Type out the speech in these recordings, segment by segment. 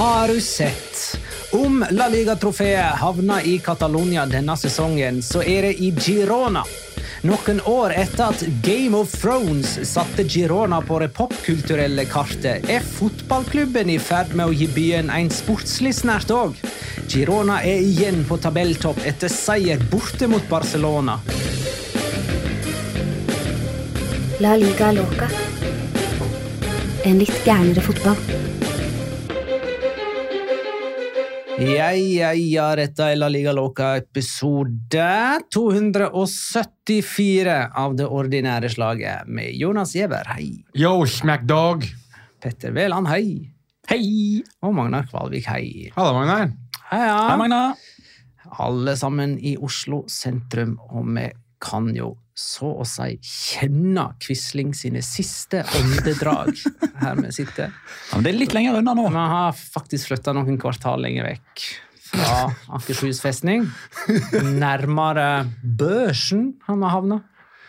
Har du sett? Om La Liga-trofeet havner i Catalonia denne sesongen, så er det i Girona. Noen år etter at Game of Thrones satte Girona på det popkulturelle kartet, er fotballklubben i ferd med å gi byen en sportslig snert òg. Girona er igjen på tabelltopp etter seier borte mot Barcelona. La liga loca. En litt gærnere fotball. Ja, ja, ja, dette er La Liga Loca episode 274 av det ordinære slaget med Jonas Giæver, hei. Yo, smackdog! Petter Veland, hei. Hei! Og Magnar Kvalvik, hei. Halla, Magnar. Hei, ja. Hei, Magna. Alle sammen i Oslo sentrum, og vi kan jo så å si kjenne Quisling sine siste åndedrag her vi sitter. Ja, men det er litt lenger unna nå. Vi har faktisk flytta noen kvartal lenger vekk fra Akershus festning. Nærmere børsen har vi havna,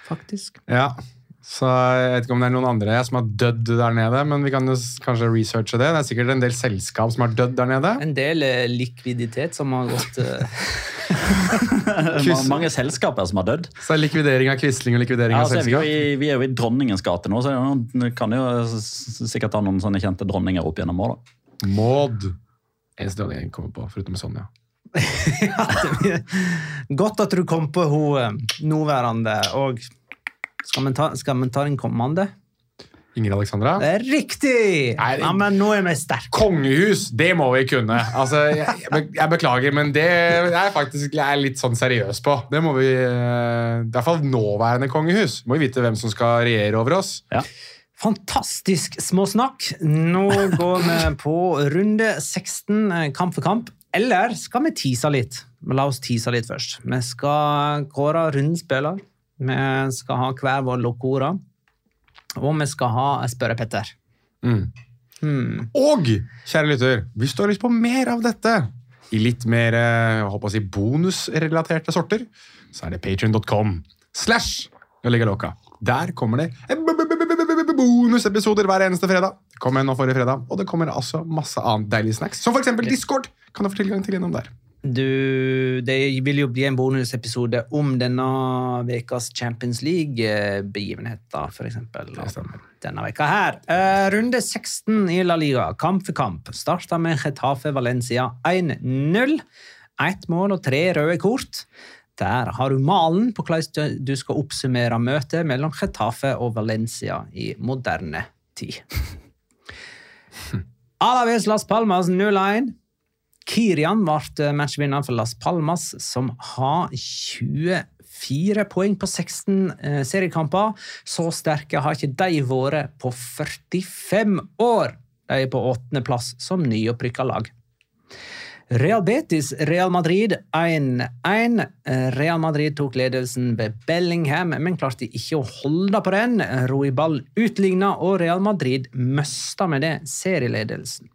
faktisk. Ja, så Jeg vet ikke om det er noen andre som har dødd der nede, men vi kan jo kanskje researche det. Det er sikkert en del selskap som har dødd der nede. En del eh, likviditet som har gått eh, Mange selskaper som har dødd. Så er likvidering av Quisling og likvidering Ja, av så er vi, jo i, vi er jo i Dronningens gate nå, så nå kan jo sikkert ha noen sånne kjente dronninger opp gjennom år. da. Maud. Eneste dronning jeg kommer på, foruten Sonja. ja, det Godt at du kom på hun eh, nåværende, og skal vi ta, skal vi ta den kommende? Ingrid Alexandra. Det er riktig! Nei, Ja, men nå er vi sterke. Kongehus, det må vi kunne. Altså, jeg, jeg beklager, men det er faktisk jeg er litt sånn seriøs på. Det må vi, eh, I hvert fall nåværende kongehus. Må vi vite hvem som skal regjere over oss. Ja. Fantastisk småsnakk. Nå går vi på runde 16, eh, kamp for kamp. Eller skal vi tease litt? Men La oss tease litt først. Vi skal kåre rundens spiller. Vi skal ha hver vår lokkeord. Og vi skal ha spørre Petter. Mm. Hmm. Og, kjære lytter, hvis du har lyst på mer av dette, i litt mer eh, jeg håper å si, bonusrelaterte sorter, så er det patreon.com slash Låka. Der kommer det bonusepisoder hver eneste fredag. Det kom en nå forrige fredag, og det kommer altså masse annet deilig snacks. Som eksempel Discord. Kan du få tilgang til gjennom der. Du, det vil jo bli en bonusepisode om denne ukas Champions League-begivenheter, for eksempel. Denne veka her. Eh, runde 16 i La Liga, kamp for kamp. Starta med Getafe Valencia 1-0. Ett mål og tre røde kort. Der har du malen på hvordan du skal oppsummere møtet mellom Getafe og Valencia i moderne tid. Alaves Las Palmas 0-1. Kirian ble matchvinner for Las Palmas, som har 24 poeng på 16 eh, seriekamper. Så sterke har ikke de vært på 45 år. De er på åttendeplass som nyopprykka lag. Real Betis, Real Madrid 1-1. Real Madrid tok ledelsen ved Bellingham, men klarte ikke å holde på den. Rui Ball utligna, og Real Madrid mista med det serieledelsen.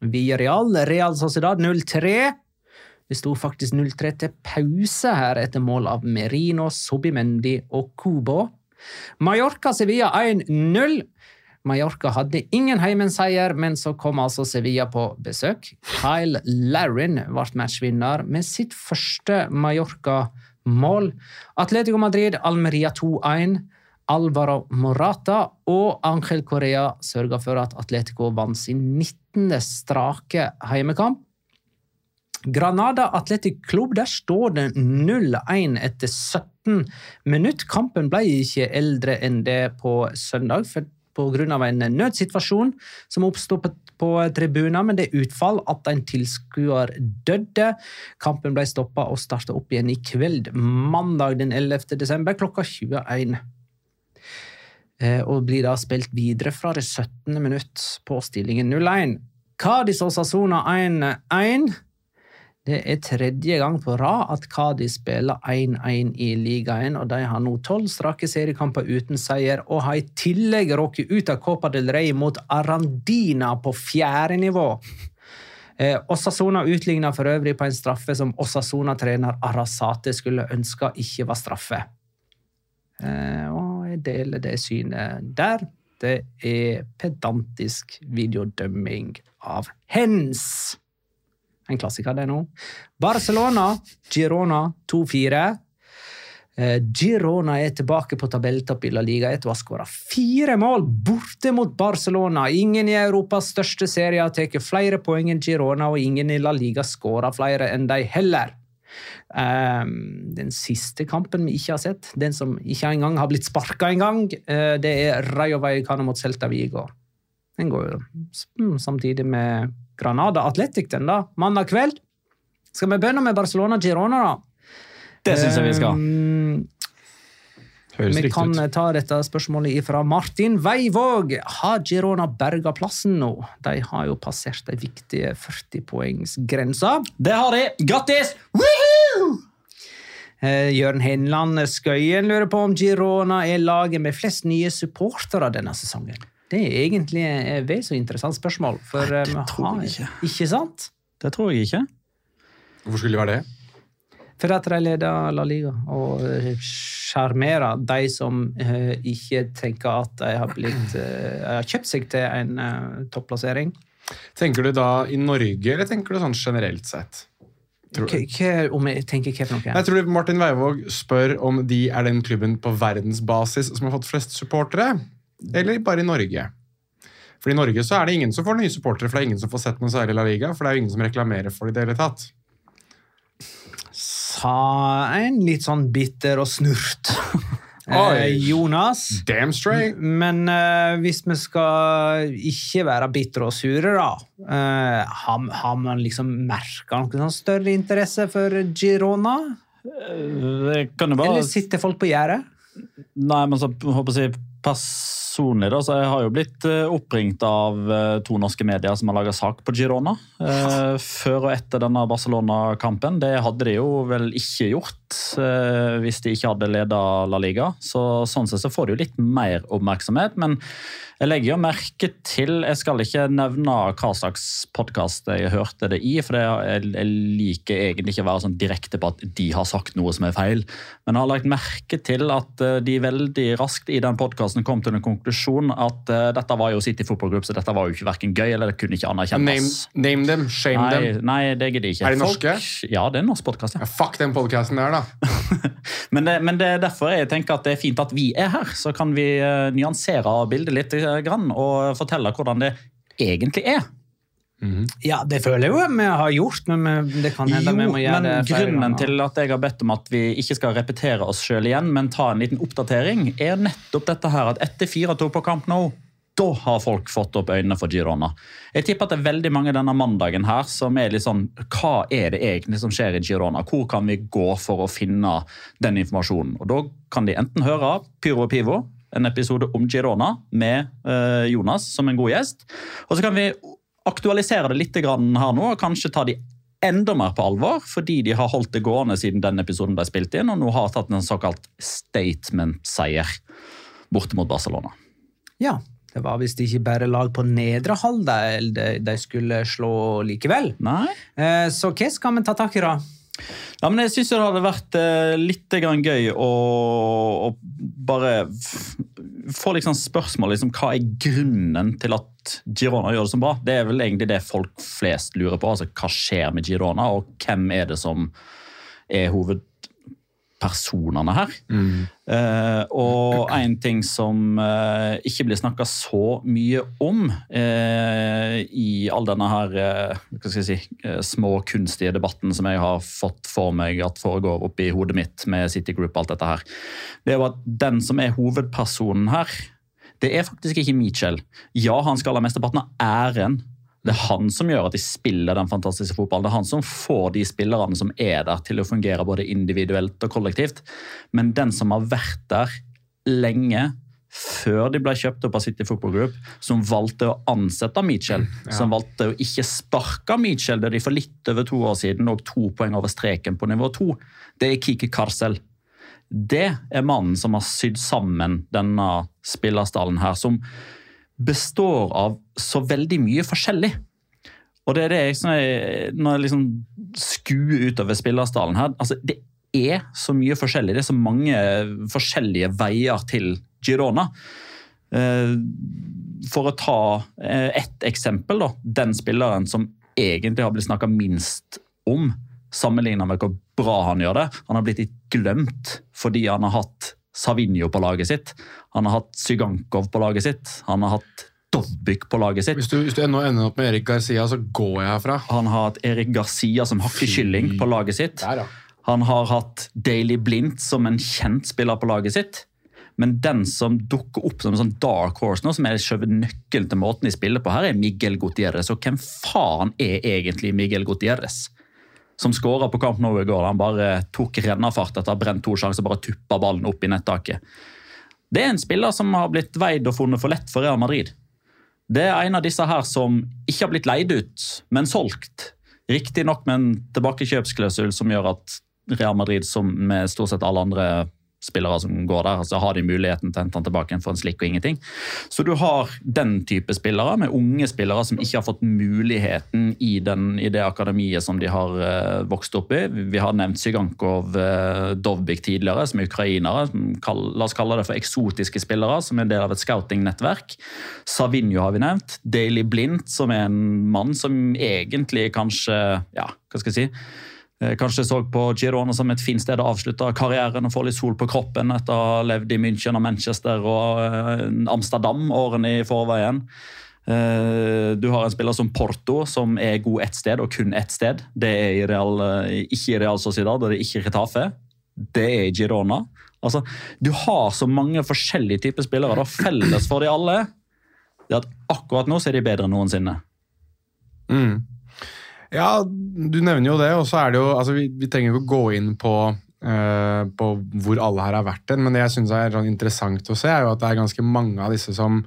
Villarreal, Real Sociedad 0-3. Det sto faktisk 0-3 til pause her etter mål av Merino, Sobimendi og Kubo. Mallorca-Sevilla 1-0. Mallorca hadde ingen heimenseier, men så kom altså Sevilla på besøk. Kyle Larrin ble matchvinner med sitt første Mallorca-mål. Atletico Madrid, Almeria 2-1. Alvaro Morata og Angel Correa sørga for at Atletico vant sin 19. strake heimekamp. Granada Atletic Club, der står det 0-1 etter 17 minutt. Kampen ble ikke eldre enn det på søndag, pga. en nødsituasjon som oppsto på, på tribunen, men det utfall at en tilskuer døde. Kampen ble stoppa og starta opp igjen i kveld, mandag den 11. desember klokka 21. Eh, og blir da spilt videre fra det 17. minutt på stillingen 0-1. Cádiz og Sassona 1-1. Det er tredje gang på rad at Cádiz spiller 1-1 i ligaen, og de har nå tolv strake seriekamper uten seier, og har i tillegg råket ut av Copa del Rey mot Arandina på fjerde nivå. Eh, Osasona utligna for øvrig på en straffe som Osasona-trener Arasate skulle ønske ikke var straffe. Eh, og jeg deler det synet der. Det er pedantisk videodømming av hens. En klassiker, det nå. Barcelona, Girona 2-4. Eh, Girona er tilbake på tabelltopp i La Liga etter å ha skåra fire mål borte mot Barcelona. Ingen i Europas største serie har tatt flere poeng enn Girona, og ingen i La Liga skåra flere enn de heller. Um, den siste kampen vi ikke har sett, den som ikke engang har blitt sparka engang, uh, det er Rayo Vallecano mot Celta Vigo. Den går jo samtidig med Granada Athletic den da, mandag kveld. Skal vi begynne med Barcelona Girona, da? Det syns jeg vi skal. Um, Høres vi kan ut. ta dette spørsmålet fra Martin Veivåg. Har Girona berga plassen nå? De har jo passert de viktige 40-poengsgrensa. Det har de! Grattis! Eh, Jørn Henland Skøyen lurer på om Girona er laget med flest nye supportere denne sesongen. Det er egentlig et vel så interessant spørsmål. For Nei, eh, det tror jeg ikke. Ikke sant? Det tror jeg ikke. Hvorfor skulle det være det? For at de leder La Liga og eh, sjarmerer de som eh, ikke tenker at de har, blitt, eh, har kjøpt seg til en topplassering. Tenker du da i Norge, eller tenker du sånn generelt sett? Om jeg tenker hva for noe? Jeg tror Martin Weivåg spør om de er den klubben på verdensbasis som har fått flest supportere, eller bare i Norge. For i Norge så er det ingen som får nye supportere, for det er ingen som får sett noe særlig La Liga, for det er jo ingen som reklamerer for det i det hele tatt. Sa en litt sånn bitter og snurt. Oi. Eh, Jonas. Damn straight! Men eh, hvis vi skal ikke være bitre og sure, da eh, har, har man liksom merka noen sånn større interesse for Girona? Det kan jo bare Eller sitter folk på gjerdet? Nei, men så håper jeg personlig da, så jeg har jo blitt eh, oppringt av eh, to norske medier som har laget sak på Girona. eh, før og etter denne Barcelona-kampen. Det hadde de jo vel ikke gjort hvis de ikke hadde ledet La Liga. Så sånn sett så får de jo litt mer oppmerksomhet, men jeg legger jo merke til Jeg skal ikke nevne hva slags podkast jeg hørte det i, for jeg, jeg liker egentlig ikke å være sånn direkte på at de har sagt noe som er feil. Men jeg har lagt merke til at eh, de veldig raskt i den podkasten kom til en konklusjon at eh, dette var jo City Football Group, så dette var jo ikke hverken gøy eller det kunne ikke anerkjennes. name them, shame Nei, them. nei, det gidder jeg ikke. Er de Folk- norske? Ja, det er en norsk podkast. Ja. Ja, fuck den podcasten der, da. Men, det, men det er derfor jeg tenker at det er fint at vi er her. Så kan vi eh, nyansere bildet litt eh, og fortelle hvordan det egentlig er. Ja, det føler jeg jo vi har gjort, men det kan hende vi må gjøre men det flere grunnen ganger. til at jeg har bedt om at vi ikke skal repetere oss sjøl igjen, men ta en liten oppdatering, er nettopp dette her at etter 4-2 på Camp Nou, da har folk fått opp øynene for Girona. Jeg tipper at det er veldig mange denne mandagen her som er litt sånn Hva er det egentlig som skjer i Girona? Hvor kan vi gå for å finne den informasjonen? Og Da kan de enten høre Pyro og Pivo, en episode om Girona med eh, Jonas som en god gjest. Og så kan vi aktualisere det litt her nå, og kanskje ta de enda mer på alvor, fordi de har holdt det gående siden den episoden ble spilt inn, og nå har tatt en såkalt statement-seier borte mot Barcelona. Ja, det var visst ikke bare lag på nedre halvdel de, de skulle slå likevel. Nei? Eh, Så hva skal vi ta tak i, da? Ja, men jeg syns det hadde vært eh, litt gøy å, å bare få liksom spørsmål liksom, Hva er grunnen til at Girona gjør det så bra? Det er vel egentlig det folk flest lurer på. altså Hva skjer med Girona, og hvem er det som er hovedpersonene her? Eh, og en ting som eh, ikke blir snakka så mye om eh, i all denne her eh, hva skal jeg si, eh, små kunstige debatten som jeg har fått for meg at foregår oppi hodet mitt med City Group og alt dette her, det er jo at den som er hovedpersonen her, det er faktisk ikke Mitchell. Ja, han skal ha mesteparten av æren. Det er han som gjør at de spiller den fantastiske fotballen. Det er han som får de spillerne som er der, til å fungere både individuelt og kollektivt. Men den som har vært der lenge, før de ble kjøpt opp av City Football Group, som valgte å ansette Mitchell, som valgte å ikke sparke Mitchell da de for litt over to år siden og to poeng over streken på nivå to, det er Kiki Karsel. Det er mannen som har sydd sammen denne spillerstallen her, som består av så veldig mye forskjellig. Og det er det sånn jeg når jeg liksom skuer utover spillerstallen her altså Det er så mye forskjellig. Det er så mange forskjellige veier til Girona. Eh, For å ta eh, ett eksempel, da. Den spilleren som egentlig har blitt snakka minst om, sammenligna med hvor bra han gjør det. Han har blitt litt glemt fordi han har hatt Savinho på laget sitt. Han har hatt Sygankov på laget sitt. Han har hatt Dovbyk på laget sitt. Hvis du, hvis du ender opp med Erik Garcia, så går jeg herfra. Han har hatt Erik Garcia som hakkekylling på laget sitt. Der. Han har hatt Daily Blindt som en kjent spiller på laget sitt. Men den som dukker opp som en sånn dark horse nå, som er nøkkelen til måten de spiller på her, er Miguel Gutierrez. Og hvem faen er egentlig Miguel Gutierrez? Som skåra på Camp Nou i går. Han bare tok rennafart etter å ha brent to sjanser og bare tuppa ballen opp i nettaket. Det er en spiller som har blitt veid og funnet for lett for Real Madrid. Det er en av disse her som ikke har blitt leid ut, men solgt. Riktignok med en tilbakekjøpsklausul som gjør at Real Madrid, som med stort sett alle andre spillere som går der, så har de muligheten til å hente han tilbake for en slikk og ingenting. Så du har den type spillere, med unge spillere som ikke har fått muligheten i, den, i det akademiet som de har uh, vokst opp i. Vi har nevnt Zygankov uh, Dovbyk tidligere, som er ukrainere. Som kall, la oss kalle det for eksotiske spillere, som er en del av et scouting-nettverk. Savinho har vi nevnt. Daily Blindt, som er en mann som egentlig kanskje Ja, hva skal jeg si? Eh, Kanskje så på Girona som et fint sted å avslutte karrieren og få litt sol på kroppen etter å ha levd i München og Manchester og eh, Amsterdam årene i forveien. Eh, Du har en spiller som Porto, som er god ett sted og kun ett sted. Det er i Real, ikke i Real Sociedad, og det er ikke i Retafe. Det er i Girona. Altså, du har så mange forskjellige typer spillere. Da. Felles for de alle det er at akkurat nå så er de bedre enn noensinne. Mm. Ja, du nevner jo det, og så er det jo altså Vi, vi trenger jo ikke gå inn på, eh, på hvor alle her har vært hen, men det jeg syns er sånn interessant å se, er jo at det er ganske mange av disse som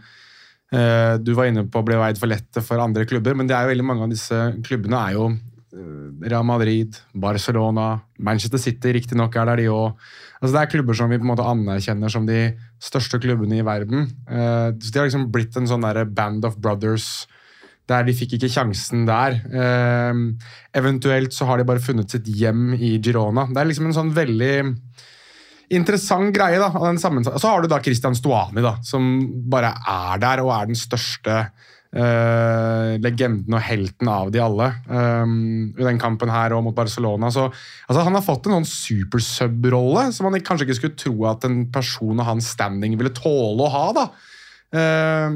eh, du var inne på ble veid for lette for andre klubber, men det er jo veldig mange av disse klubbene er jo eh, Real Madrid, Barcelona, Manchester City riktignok er der de òg. Altså det er klubber som vi på en måte anerkjenner som de største klubbene i verden. Så De har liksom blitt en sånn der band of brothers der de fikk ikke sjansen der. Eh, eventuelt så har de bare funnet sitt hjem i Girona. Det er liksom en sånn veldig interessant greie. da, sammensa- Så har du da Christian Stuani, da, som bare er der og er den største eh, legenden og helten av de alle. Um, I den kampen her og mot Barcelona. Så, altså, han har fått en sånn supersub-rolle som man kanskje ikke skulle tro at en person av hans standing ville tåle å ha. da. Eh,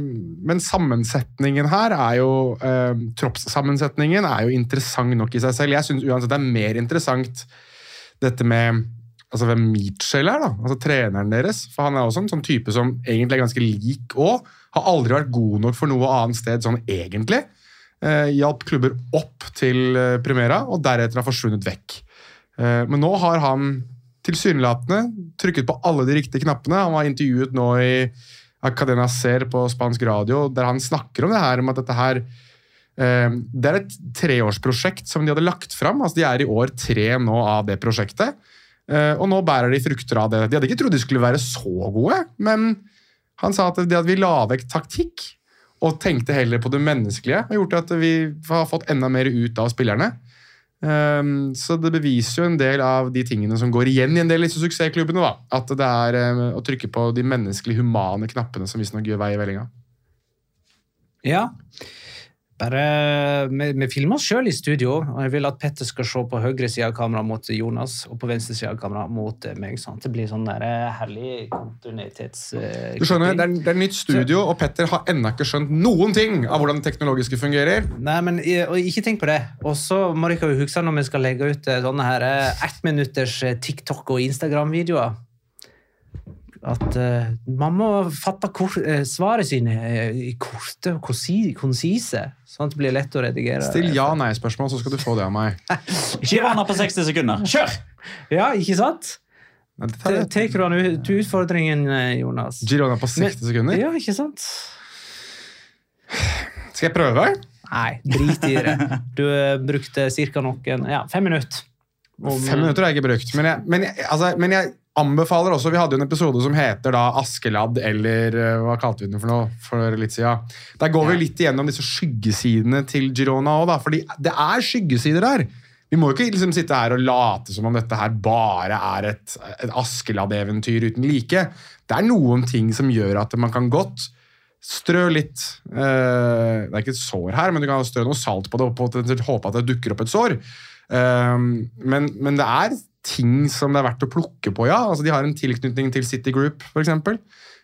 men sammensetningen her er jo eh, Troppssammensetningen er jo interessant nok i seg selv. Jeg syns uansett det er mer interessant dette med altså hvem Mitchell er, da, altså treneren deres. For han er også en sånn type som egentlig er ganske lik òg. Har aldri vært god nok for noe annet sted sånn egentlig. Eh, hjalp klubber opp til eh, Primera, og deretter har forsvunnet vekk. Eh, men nå har han tilsynelatende trykket på alle de riktige knappene. Han var intervjuet nå i Acadena Ser på spansk radio, der han snakker om det her, om at dette her eh, det er et treårsprosjekt som de hadde lagt fram. Altså, de er i år tre nå av det prosjektet. Eh, og nå bærer de frukter av det. De hadde ikke trodd de skulle være så gode, men han sa at det at vi la vekk taktikk og tenkte heller på det menneskelige, har gjort at vi har fått enda mer ut av spillerne. Um, så det beviser jo en del av de tingene som går igjen i en del av disse suksessklubbene. da. At det er um, å trykke på de menneskelige, humane knappene som visstnok gjør vei i vellinga. Ja. Bare, vi, filmer oss sjøl i studio, og jeg vil at Petter skal se på høyre side av kameraet mot Jonas og på venstre side av kameraet mot eh, meg. sånn at Det blir sånn der eh, herlig kontinuitets... Uh, Du skjønner, det er, det er nytt studio, og Petter har ennå ikke skjønt noen ting av hvordan det teknologiske fungerer. Nei, men ikke tenk på det. Og så må dere huske når vi skal legge ut sånne her ettminutters TikTok- og Instagram-videoer, at uh, man må fatte eh, svaret sine eh, i korte og konsi- konsise, sånn at det blir lett å redigere. Still ja-nei-spørsmål, så skal du få det av meg. Girona på 60 sekunder. Kjør! Ja, ikke sant? Tar du ut utfordringen, Jonas? Girona på 60 sekunder? Ja, ikke sant? Skal jeg prøve? Nei, drit i det. Du brukte ca. noen ja, fem minutter. Om- Fem minutter har jeg ikke brukt. Men jeg, men jeg, altså, men jeg anbefaler også Vi hadde jo en episode som heter da Askeladd, eller eh, hva kalte vi den for noe for litt siden. Der går vi litt igjennom disse skyggesidene til Girona òg, fordi det er skyggesider der. Vi må jo ikke liksom sitte her og late som om dette her bare er et, et Askeladd-eventyr uten like. Det er noen ting som gjør at man kan godt strø litt eh, Det er ikke et sår her, men du kan strø noe salt på det og håpe at det dukker opp et sår. Um, men, men det er ting som det er verdt å plukke på, ja. Altså, de har en tilknytning til City Group, f.eks.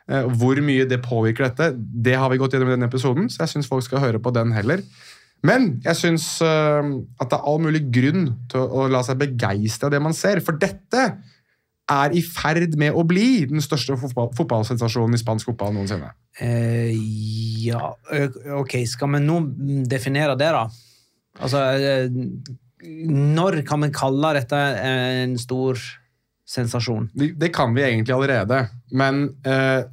Uh, hvor mye det påvirker dette, det har vi gått gjennom i denne episoden, så jeg syns folk skal høre på den heller. Men jeg syns uh, at det er all mulig grunn til å la seg begeistre av det man ser. For dette er i ferd med å bli den største fotball, fotballsensasjonen i spansk fotball noensinne. Eh, ja, ok, skal vi nå definere det, da? Altså eh, Når kan vi kalle dette en stor sensasjon? Det, kan vi egentlig allerede, men eh,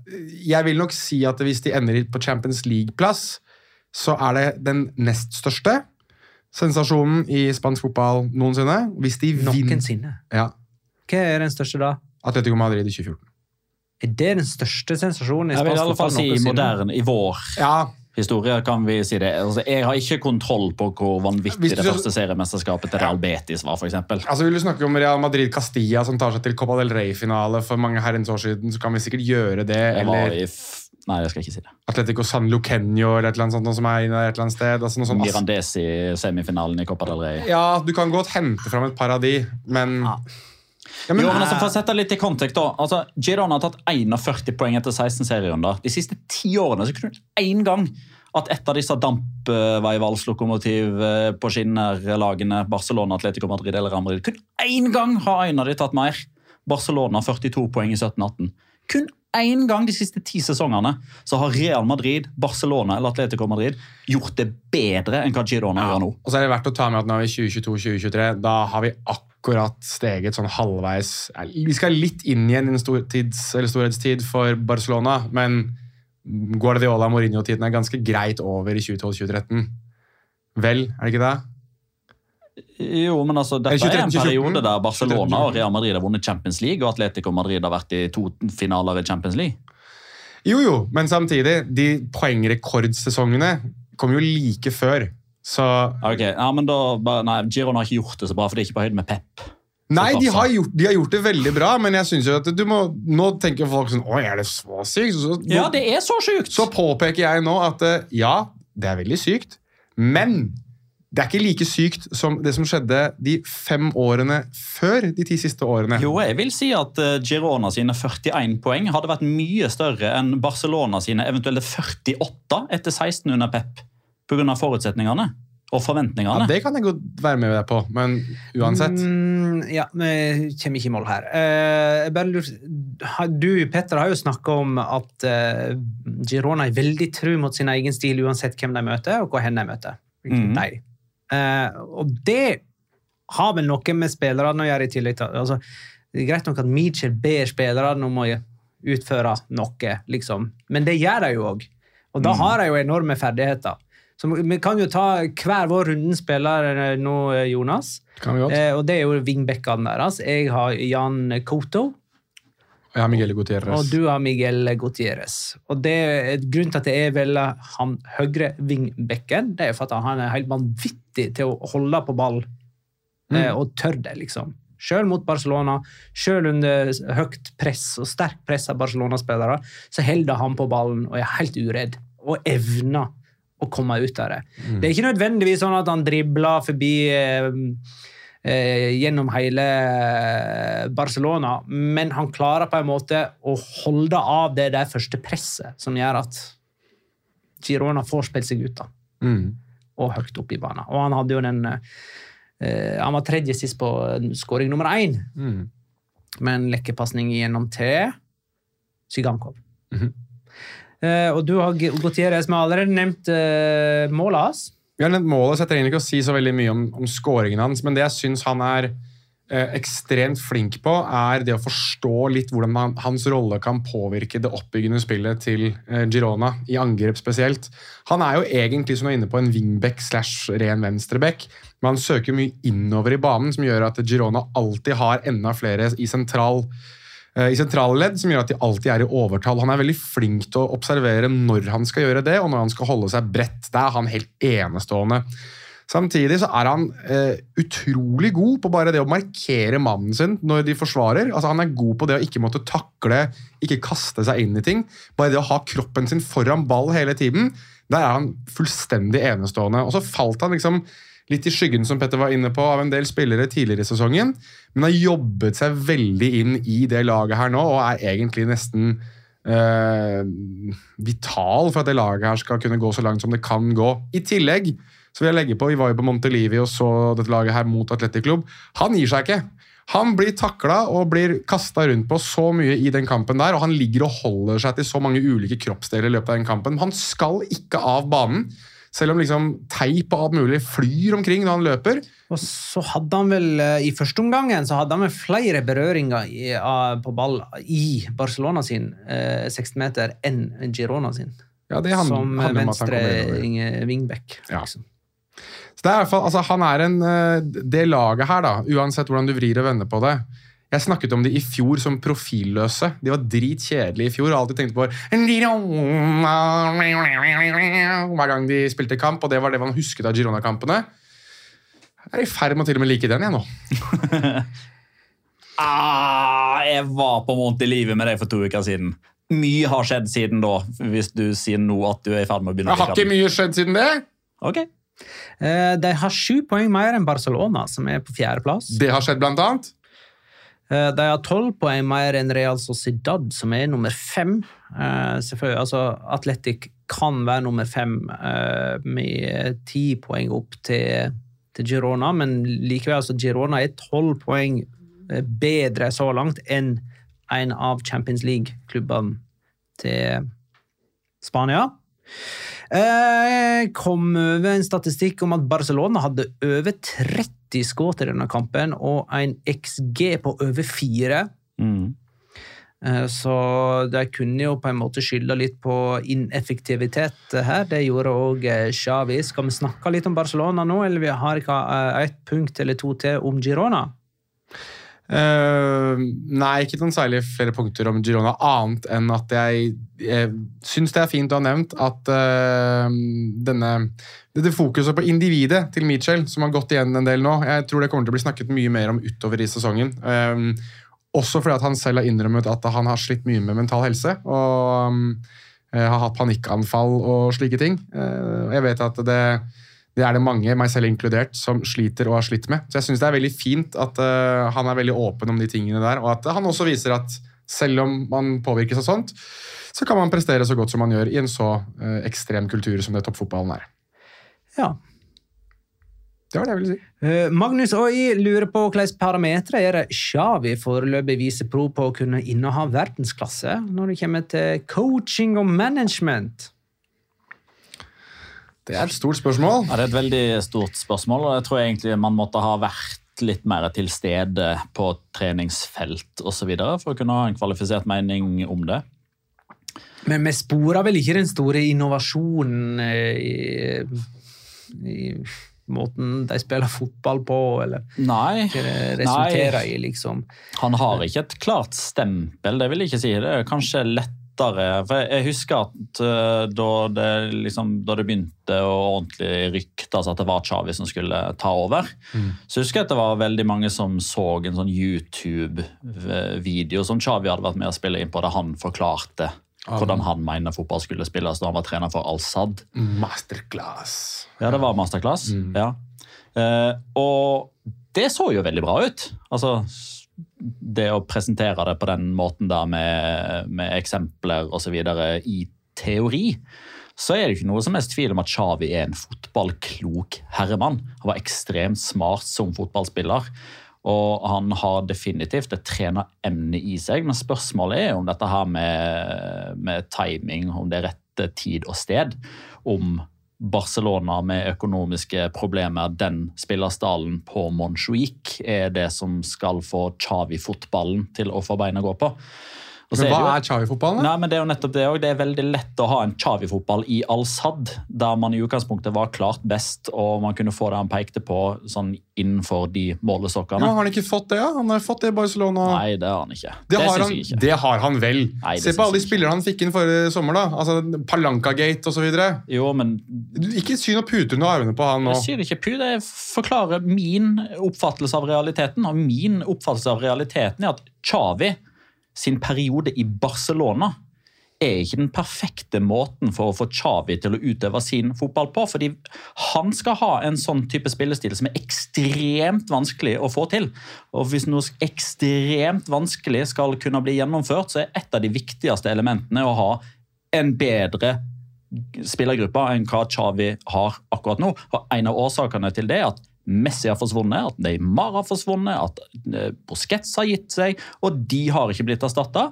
jeg vil nok si at hvis de ender på Champions League-plass, så er det den nest største sensasjonen i spansk fotball noensinne. Hvis de Noensinne. ja, Hva er den største da? Atletico Madrid i 2014. Er det den største sensasjonen i spansk fotball? Jeg vil i alle fall si moderne, i vår Ja, historie kan vi si det. Altså, jeg har ikke kontroll på hvor vanvittig det første seriemesterskapet til Real Betis var, for eksempel. altså Vil du snakke om Real Madrid Castilla som tar seg til Copa del Rey-finale for mange herrens år siden, så kan vi sikkert gjøre det. Jeg Eller Nei, jeg skal ikke si det. Atletico San Luqueño eller et eller annet sånt som er inne et eller annet sted. Altså, sånt. Mirandesi, semifinalen i Copa del Rey. Ja, du kan godt hente fram et par av de, men ja, men, Jo, men altså, For å sette litt i kontekst, da. altså, Girona har tatt 41 poeng etter 16 serierunder. De siste ti årene så kunne hun én gang at et av disse dampveivalgslokomotiv eh, på skinner-lagene, Barcelona, Atletico Madrid eller Real kun én gang har en av de tatt mer. Barcelona 42 poeng i 17-18. Kun én gang de siste ti sesongene så har Real Madrid, Barcelona eller Atletico Madrid gjort det bedre enn hva Girona gjør nå. Og så er det verdt å ta med at nå er vi 2022-2023. Da har vi akkurat steget sånn halvveis Vi skal litt inn igjen i en stortids, eller storhetstid for Barcelona, men Guardiola Mourinho-tiden er ganske greit over i 2012-2013. Vel, er det ikke det? Jo, men altså, Dette er, 23, er en periode der Barcelona og Real Madrid har vunnet Champions League, og Atletico Madrid har vært i to finaler i Champions League. Jo, jo, men samtidig, de poengrekordsesongene kom jo like før. Så Ok, ja, men da, bare- nei, Girona har ikke gjort det så bra, for det er ikke på høyde med Pep. Nei, de har, gjort, de har gjort det veldig bra, men jeg synes jo at du må Nå tenker folk sånn Oi, er det så sykt? Så, nå, Ja, det er så sykt! så påpeker jeg nå at eh, ja, det er veldig sykt, men det er ikke like sykt som det som skjedde de fem årene før de ti siste årene. Jo, jeg vil si at eh, Girona sine 41 poeng hadde vært mye større enn Barcelona sine eventuelle 48 etter 16 under Pep, pga. forutsetningene og forventningene. Ja, det kan jeg godt være med deg på, men uansett. Mm, ja, vi kommer ikke i mål her. Eh, bare du, Petter, har jo snakka om at eh, Girona er veldig tru mot sin egen stil uansett hvem de møter, og hvor hen de møter. Mm. Nei. Eh, og det har vel noe med spillerne å gjøre, i tillegg til altså, Det er greit nok at Mitchell ber spillerne om å utføre noe, liksom. men det gjør de jo òg. Og da har de jo enorme ferdigheter. Så vi kan jo ta hver vår runden spiller nå, eh, Jonas. Kan vi godt. Eh, og det er jo vingbekkene deres. Jeg har Jan Koto, Og jeg har Miguel Gutierrez. og du har Miguel Gutierrez. Og det er Grunnen til at jeg velger han høyre vingbekken, det er for at han er helt vanvittig til å holde på ball. Eh, og tør det, liksom. Selv mot Barcelona, selv under høyt press og sterkt press av Barcelona-spillere, så holder han på ballen og er helt uredd. Og evner å komme ut av det. Det er ikke nødvendigvis sånn at han dribler forbi eh, eh, gjennom hele eh, Barcelona, men han klarer på en måte å holde av det der første presset som gjør at Girona får spilt seg ut da, Mm. og høyt opp i banen. Og han hadde jo den eh, Han var tredje sist på skåring nummer én, Mm. med en lekkepasning gjennom til Sygankov. Mhm. Eh, og du har Gutierrez, vi har allerede nevnt uh, målet hans. Vi har nevnt målet, så jeg trenger ikke å si så veldig mye om, om scoringen hans, men det jeg syns han er eh, ekstremt flink på, er det å forstå litt hvordan han, hans rolle kan påvirke det oppbyggende spillet til eh, Girona, i angrep spesielt. Han er jo egentlig som er inne på, en wingback slash ren venstreback, men han søker mye innover i banen, som gjør at Girona alltid har enda flere i sentral eh, i sentrale ledd, som gjør at de alltid er i overtall. Han er veldig flink til å observere når han skal gjøre det, og når han skal holde seg bredt. Der er han helt enestående. Samtidig så er han eh, utrolig god på bare det å markere mannen sin når de forsvarer. Altså Han er god på det å ikke måtte takle, ikke kaste seg inn i ting. Bare det å ha kroppen sin foran ball hele tiden, der er han fullstendig enestående. Og så falt han liksom litt i skyggen som Petter var inne på, av en del spillere tidligere i sesongen, men har jobbet seg veldig inn i det laget her nå, og er egentlig nesten eh, vital for at det laget her skal kunne gå så langt som det kan gå. I tillegg så vil jeg legge på, Vi var jo på Montelivi og så dette laget her mot Atletic Club. Han gir seg ikke. Han blir takla og blir kasta rundt på så mye i den kampen der, og han ligger og holder seg til så mange ulike kroppsdeler i løpet av den kampen. Han skal ikke av banen, selv om liksom teip og alt mulig flyr omkring når han løper. Og så hadde han vel eh, i første omgangen så hadde han vel flere berøringer i, på ball i Barcelona sin eh, 16-meter enn Girona sin. Ja, det handler, som handler venstre ing- wingback. Ja. Liksom. Så det er i hvert fall, altså Han er en eh, Det laget her, da, uansett hvordan du vrir og vender på det Jeg snakket om de i fjor som profilløse. De var dritkjedelige i fjor. og alltid tenkte på Hver gang de spilte kamp, og det var det man husket av Girona-kampene. Jeg er i ferd med å til og med like den, jeg nå. Ah, jeg var på vondt i livet med deg for to uker siden. Mye har skjedd siden da, hvis du sier nå at du er i ferd med å begynne Jeg har ikke mye skjedd siden det. Ok. Eh, de har sju poeng mer enn Barcelona, som er på fjerdeplass. Det har skjedd, blant annet. Eh, De har tolv poeng mer enn Real Sociedad, som er nummer fem. Eh, altså Atletic kan være nummer fem eh, med ti poeng opp til, til Girona, men likevel, altså Girona er tolv poeng bedre så langt enn en av Champions League-klubbene til Spania. Eh, kom over en statistikk om at Barcelona hadde over 30 skudd i denne kampen, og en XG på over fire. Mm. Eh, Så de kunne jo på en måte skylde litt på ineffektivitet her. Det gjorde òg Xavi. Skal vi snakke litt om Barcelona nå, eller vi har ikke et ett punkt eller to til om Girona? Eh, nei, ikke noen særlig flere punkter om Girona, annet enn at jeg, jeg syns det er fint å ha nevnt at uh, denne dette fokuset på individet til Mitchell, som har gått igjen en del nå, jeg tror det kommer til å bli snakket mye mer om utover i sesongen. Um, også fordi at han selv har innrømmet at han har slitt mye med mental helse. og um, har hatt panikkanfall og slike ting. Uh, jeg vet at det Det er det mange, meg selv inkludert, som sliter og har slitt med. Så jeg syns det er veldig fint at uh, han er veldig åpen om de tingene der, og at han også viser at selv om man påvirkes av sånt, så kan man prestere så godt som man gjør i en så uh, ekstrem kultur som det toppfotballen er. Ja. Det var det jeg ville si. Uh, Magnus Oi lurer på hvilke parametere er det Xavi foreløpig viser prov på å kunne inneha verdensklasse når det kommer til coaching og management. Det er et stort spørsmål. Ja, Det er et veldig stort spørsmål, og jeg tror egentlig man måtte ha vært litt mer til stede på treningsfelt osv. for å kunne ha en kvalifisert mening om det. Men vi sporer vel ikke den store innovasjonen eh, i, i måten de spiller fotball på, eller Nei, hva det resulterer nei. i, liksom. han har ikke et klart stempel, det vil jeg ikke si. Det er kanskje lettere For jeg husker at eh, da det, liksom, da det begynte å ordentlig ryktes at det var Chavi som skulle ta over, så husker jeg at det var veldig mange som så en sånn YouTube-video som Chavi hadde vært med å spille inn på, der han forklarte hvordan han mener fotball skulle spilles da han var trener for Al-Sad. Masterclass. Ja, det var masterclass. Ja. Eh, og det så jo veldig bra ut. Altså, det å presentere det på den måten der med, med eksempler osv. i teori, så er det ikke noe som helst tvil om at Xavi er en fotballklok herremann. Han var ekstremt smart som fotballspiller. Og han har definitivt et treneremne i seg, men spørsmålet er om dette her med, med timing, om det er rette tid og sted. Om Barcelona med økonomiske problemer, den spillerstallen på Montjuic, er det som skal få Xavi-fotballen til å få bein å gå på. Men hva er Chavi-fotball, da? Nei, men Det er jo nettopp det også. Det er veldig lett å ha en Xavi-fotball i Al-Sad, der man i utgangspunktet var klart best, og man kunne få det han pekte på sånn innenfor de målestokkene. Ja, har han ikke fått det? ja? Han har fått det i Barcelona. Nei, det har han ikke. Det, har han, ikke. det har han vel. Nei, Se på alle de spillerne han fikk inn forrige sommer. da. Altså, Palanca-gate osv. Jo, men Ikke sy noe puter under armene på han nå. jeg syr ikke pu, det forklarer min oppfattelse av realiteten. Og min oppfattelse av realiteten er at Xavi sin periode i Barcelona er ikke den perfekte måten for å få Xavi til å utøve sin fotball på. Fordi han skal ha en sånn type spillestil som er ekstremt vanskelig å få til. Og hvis noe ekstremt vanskelig skal kunne bli gjennomført, så er et av de viktigste elementene å ha en bedre spillergruppe enn hva Xavi har akkurat nå. Og En av årsakene til det er at Messi har forsvunnet, at Neymar har forsvunnet, at eh, Busquets har gitt seg, og de har ikke blitt erstatta.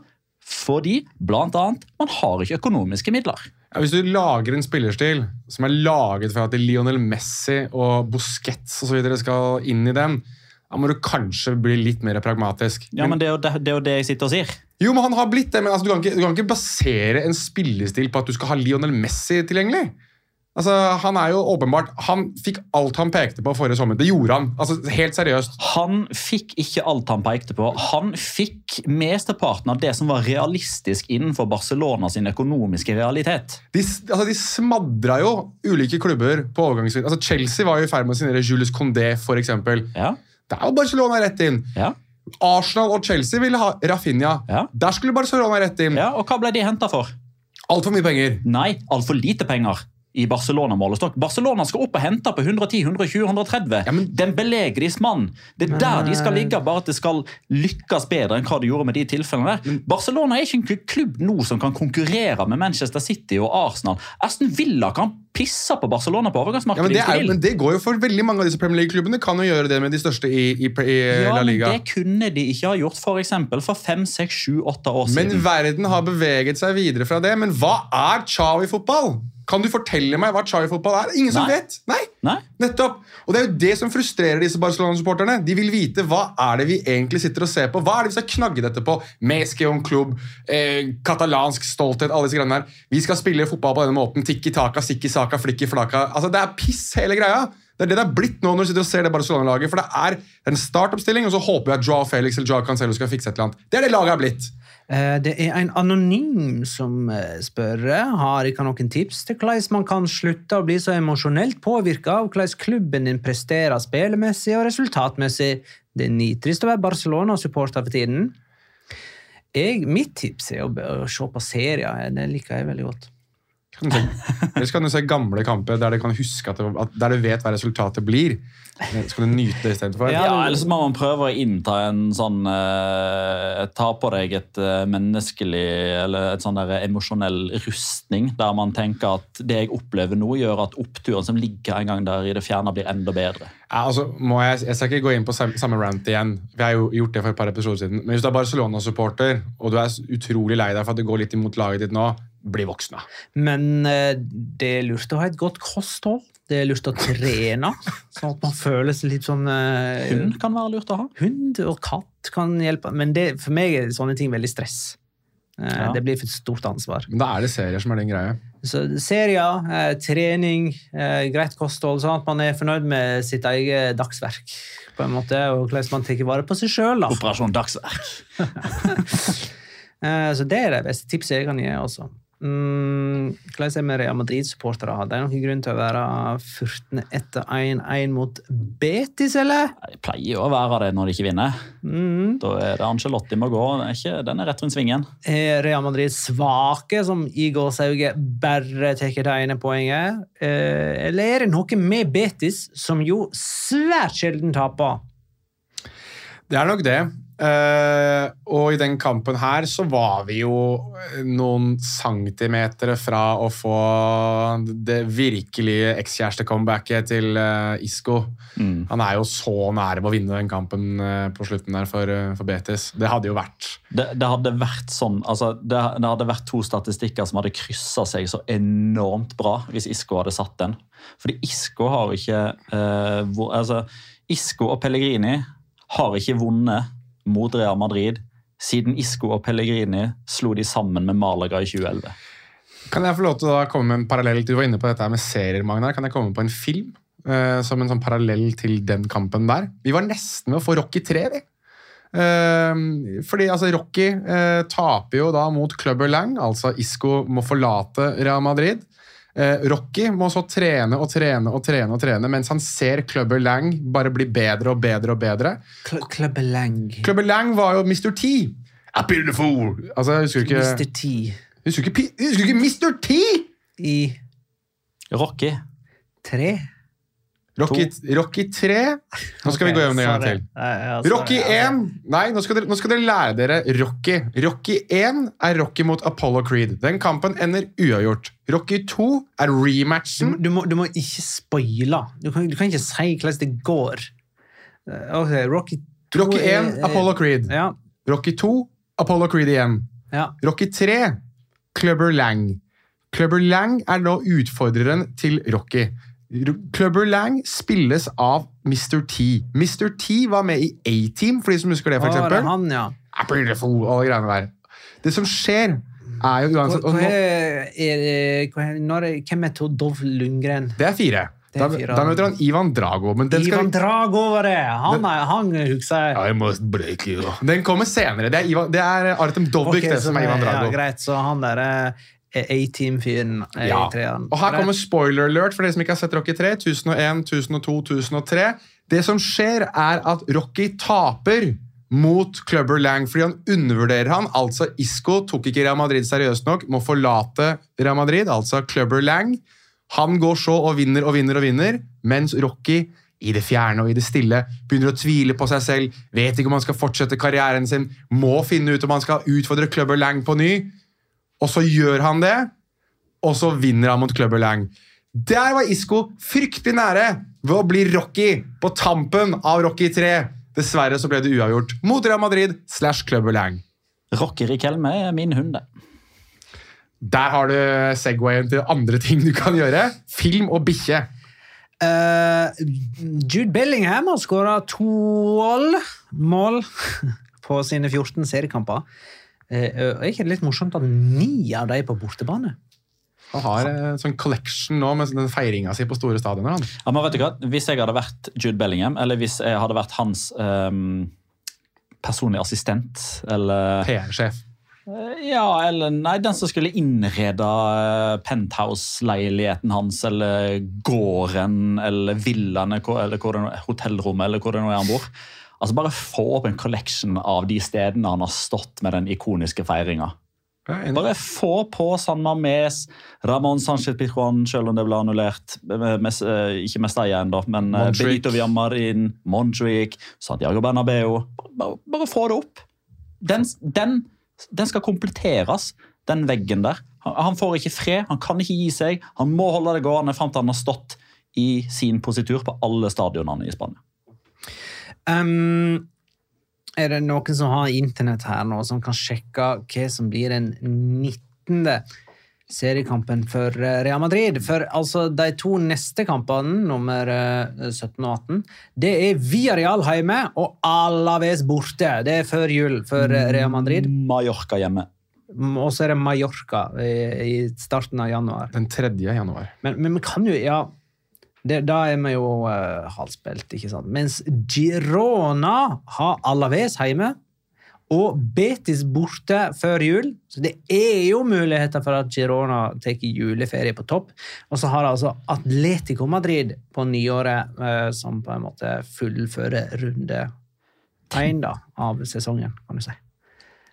Fordi blant annet, man har ikke økonomiske midler. Ja, hvis du lager en spillerstil som er laget for at Lionel Messi og Busquets og så videre skal inn i den, da må du kanskje bli litt mer pragmatisk. Ja, men Det er jo det, det, er jo det jeg sitter og sier. Jo, men han har blitt det, men altså, du, kan ikke, du kan ikke basere en spillestil på at du skal ha Lionel Messi tilgjengelig. Altså, Han er jo åpenbart, han fikk alt han pekte på forrige sommer. Det gjorde han. altså Helt seriøst. Han fikk ikke alt han pekte på. Han fikk mesteparten av det som var realistisk innenfor Barcelona sin økonomiske realitet. De, altså, de smadra jo ulike klubber på overgangsvinduet. Altså, Chelsea var jo i ferd med å signere Julius Condé, f.eks. Ja, Der var Barcelona rett inn. ja, Arsenal og Chelsea ville ha Rafinha. Ja. Der skulle Barcelona rett inn. ja. Og hva ble de henta for? Altfor mye penger. Nei, altfor lite penger i Barcelona-målestokk. Barcelona skal opp og hente på 110, 120, 130. Ja, men- Den belegris mann. Det er der de skal ligge, bare at det skal lykkes bedre enn hva de gjorde med de tilfellene der. Barcelona er ikke en klubb nå som kan konkurrere med Manchester City og Arsenal. Aston Villa kan pisse på Barcelona på Ja, men, det men det går jo for veldig mange av disse Premier League-klubbene. Kan jo gjøre det med de største i, i, i ja, La men det kunne de ikke ha gjort for eksempel for fem, seks, sju, åtte år siden. Men verden har beveget seg videre fra det. Men hva er Chawi-fotball? Kan du fortelle meg hva Chai-fotball er? Ingen som vet! Nei, Nei? nettopp. Og det er jo det som frustrerer disse Barcelona-supporterne. De vil vite hva er det vi egentlig sitter og ser på. Hva er det vi skal knagge dette på? Meskeon klubb, eh, katalansk stolthet, alle disse greiene her. Vi skal spille fotball på denne måten. Tikki taka, sikki saka, flikki flaka. Altså, det er piss, hele greia. Det er det det er blitt nå når du sitter og ser det Barcelona-laget. For det er en startoppstilling, og så håper jeg at Joao Felix eller Joao Cancelo skal fikse et eller annet. Det er det laget er blitt. Eh, Det er en anonym som eh, spør har ikke noen tips til hvordan man kan slutte å bli så emosjonelt påvirka av hvordan klubben din presterer spillemessig og resultatmessig. Det er nitrist å være Barcelona-supporter for tiden. Jeg, mitt tips er å se på serier. Det liker jeg veldig godt. Kan du se- Eller så kan du se gamle kamper der du kan huske at, det, at der du vet hva resultatet blir. Så kan du nyte det istedenfor. Ja, eller så må man prøve å innta en sånn eh, Ta på deg et eh, menneskelig eller et sånn der emosjonell rustning, der man tenker at det jeg opplever nå, gjør at oppturen som ligger en gang der i det fjerne, blir enda bedre. Ja, altså, må jeg, jeg skal ikke gå inn på sam- samme rant igjen. Vi har jo gjort det for et par episoder siden. Men hvis du er Barcelona-supporter, og du er utrolig lei deg for at det går litt imot laget ditt nå, bli voksne. Men eh, det er lurt å ha et godt kosthold. Det er lurt å trene, sånn at man føler seg litt sånn eh, Hund kan være lurt å ha. Hund og katt kan hjelpe, men det, for meg er sånne ting veldig stress. Eh, Ja. Det blir for stort ansvar. Men da er det serier som er din greie. Så serier, trening, greit kosthold, sånn at man er fornøyd med sitt eget dagsverk. på en måte, Og hvordan man tar vare på seg sjøl. Operasjon Dagsverk. Eh, så det er det beste tipset jeg kan gi. også. Mm, hvordan er det med Real Madrid-supportere? Det noen grunn til å være furtne etter 1-1 mot Betis, eller? De pleier jo å være det når de ikke vinner. Mm. Da er det Angelotti må gå. Den er, ikke, den er rett rundt svingen. Er Real Madrid svake, som i Sauge bare tar det ene poenget? Eh, eller er det noe med Betis, som jo svært sjelden taper? Det er nok det. Eh, og i den kampen her så var vi jo noen centimeter fra å få det virkelige ekskjæreste-comebacket til uh, Isco. Mm. Han er jo så nære ved å vinne den kampen uh, på slutten der for, eh, for Betis. Det hadde jo vært Det, det hadde vært sånn, altså, det, det hadde vært to statistikker som hadde kryssa seg så enormt bra hvis Isco hadde satt den. Fordi Isco har ikke eh, hvor, altså, Isco og Pellegrini har ikke vunnet mot Real Madrid siden Isco og Pellegrini slo de sammen med Malaga i 2011. Kan jeg få lov til å komme med en parallell til Du var inne på dette med serier, Magnar. Kan jeg komme på en film uh, som en sånn parallell til den kampen der? Vi var nesten ved å få Rocky 3, vi. Uh, fordi altså, Rocky uh, taper jo da mot Clubber Lang, altså Isco må forlate Real Madrid. Eh, Rocky må så trene og trene og trene og trene mens han ser Clubber Lang bare bli bedre og bedre og bedre. Cl Clubber Lang var jo Mr. T. A beautiful! Altså, jeg husker ikke Mr. T Husker ikke, husker ikke Mr. T? i Rocky. tre. Rocky, Rocky 3 Nå skal vi gå gjennom det en gang til. Rocky 1 Nei, nå skal, dere, nå skal dere lære dere Rocky. Rocky 1 er Rocky mot Apollo Creed. Den kampen ender uavgjort. Rocky 2 er rematchen. du, må, du må ikke spoile. Du kan, du kan ikke si hvordan det går. Eh, Ok, Rocky 2 Rocky 1 Apollo Creed. Ja, Rocky 2 Apollo Creed igjen. ja. Rocky 3 Clubber Lang. Clubber Lang er nå utfordreren til Rocky. Clubber Lang spilles av Mr. T. Mr. T var med i A-Team, for de som husker det, for er eksempel. han, ja. Apple the alle greiene der. Det som skjer, er jo uansett hva, hva er, er, hva er, når, hvem er to Dov Lundgren? Det er fire. Det er Da, fire. da møter han Ivan Drago. Men den, skal Ivan Drago var det! Han, er, han husker jeg. I must break you. den kommer senere. Det er, Ivan, det er Artem Dovbyk, okay, det som er Ivan Ja, greit, så han der er A-team-fyren i Ja. treeren. Og her kommer spoiler alert for dere som ikke har sett Rocky 3. 1001, 1002, 1003. Det som skjer, er at Rocky taper mot Clubber Lang fordi han undervurderer han. Altså Isco tok ikke Real Madrid seriøst nok, må forlate Real Madrid, altså Clubber Lang. Han går så og vinner og vinner og vinner, mens Rocky i det fjerne og i det stille begynner å tvile på seg selv, vet ikke om han skal fortsette karrieren sin, må finne ut om han skal utfordre Clubber Lang på ny. Og så gjør han det, og så vinner han mot Clubber Lang. Der var Isco fryktelig nære ved å bli Rocky på tampen av Rocky 3. Dessverre så ble det uavgjort mot Real Madrid slash Clubber Lang. Rocky Riquelme er min hund. det. Der har du Segwayen til andre ting du kan gjøre. Film og bikkje. Uh, Jude Bellingham har skåra tolv mål på sine 14 seriekamper. Uh, er ikke det litt morsomt at ni av er på bortebane? Han har en sånn collection nå med den feiringa si på store stadioner. han. Ja, men vet du hva? Hvis jeg hadde vært Jude Bellingham, eller hvis jeg hadde vært hans um, personlige assistent, eller PR-sjef. Ja, eller nei, den som skulle innrede eh, penthouse-leiligheten hans, eller gården, eller villaene, eller hotellrommet, eller hvor det nå er han bor. Altså Bare få opp en collection av de stedene han har stått med den ikoniske feiringa. Bare få på San Mames, Ramón Sánchez Pizjuan, selv om det ble annullert. Mes, eh, ikke Mestalla ennå, men eh, Montjuic. Benito Villamarin, Montjuic, Santiago Bernabeu. Bare, bare få det opp. Den, den, den skal kompletteres, den veggen der. Han, han får ikke fred, han kan ikke gi seg. Han må holde det gående fram til han har stått i sin positur på alle stadionene i Spania. Um, er det noen som har internett her nå, som kan sjekke hva som blir den 19. seriekampen for eh, Real Madrid? For altså, de to neste kampene, nummer eh, 17 og 18, det er Villarreal hjemme og Alaves borte. Det er før jul for eh, Real Madrid. Mallorca hjemme. Og så er det Mallorca i, i starten av januar. Den 3. januar. Men, men vi kan jo Ja, det, da er vi jo uh, halvspilt, ikke sant? Mens Girona har Alaves hjemme og Betis borte før jul. Så det er jo muligheter for at Girona tar juleferie på topp. Og så har altså Atletico Madrid på nyåret uh, som på en måte fullfører runde én av sesongen, kan du si.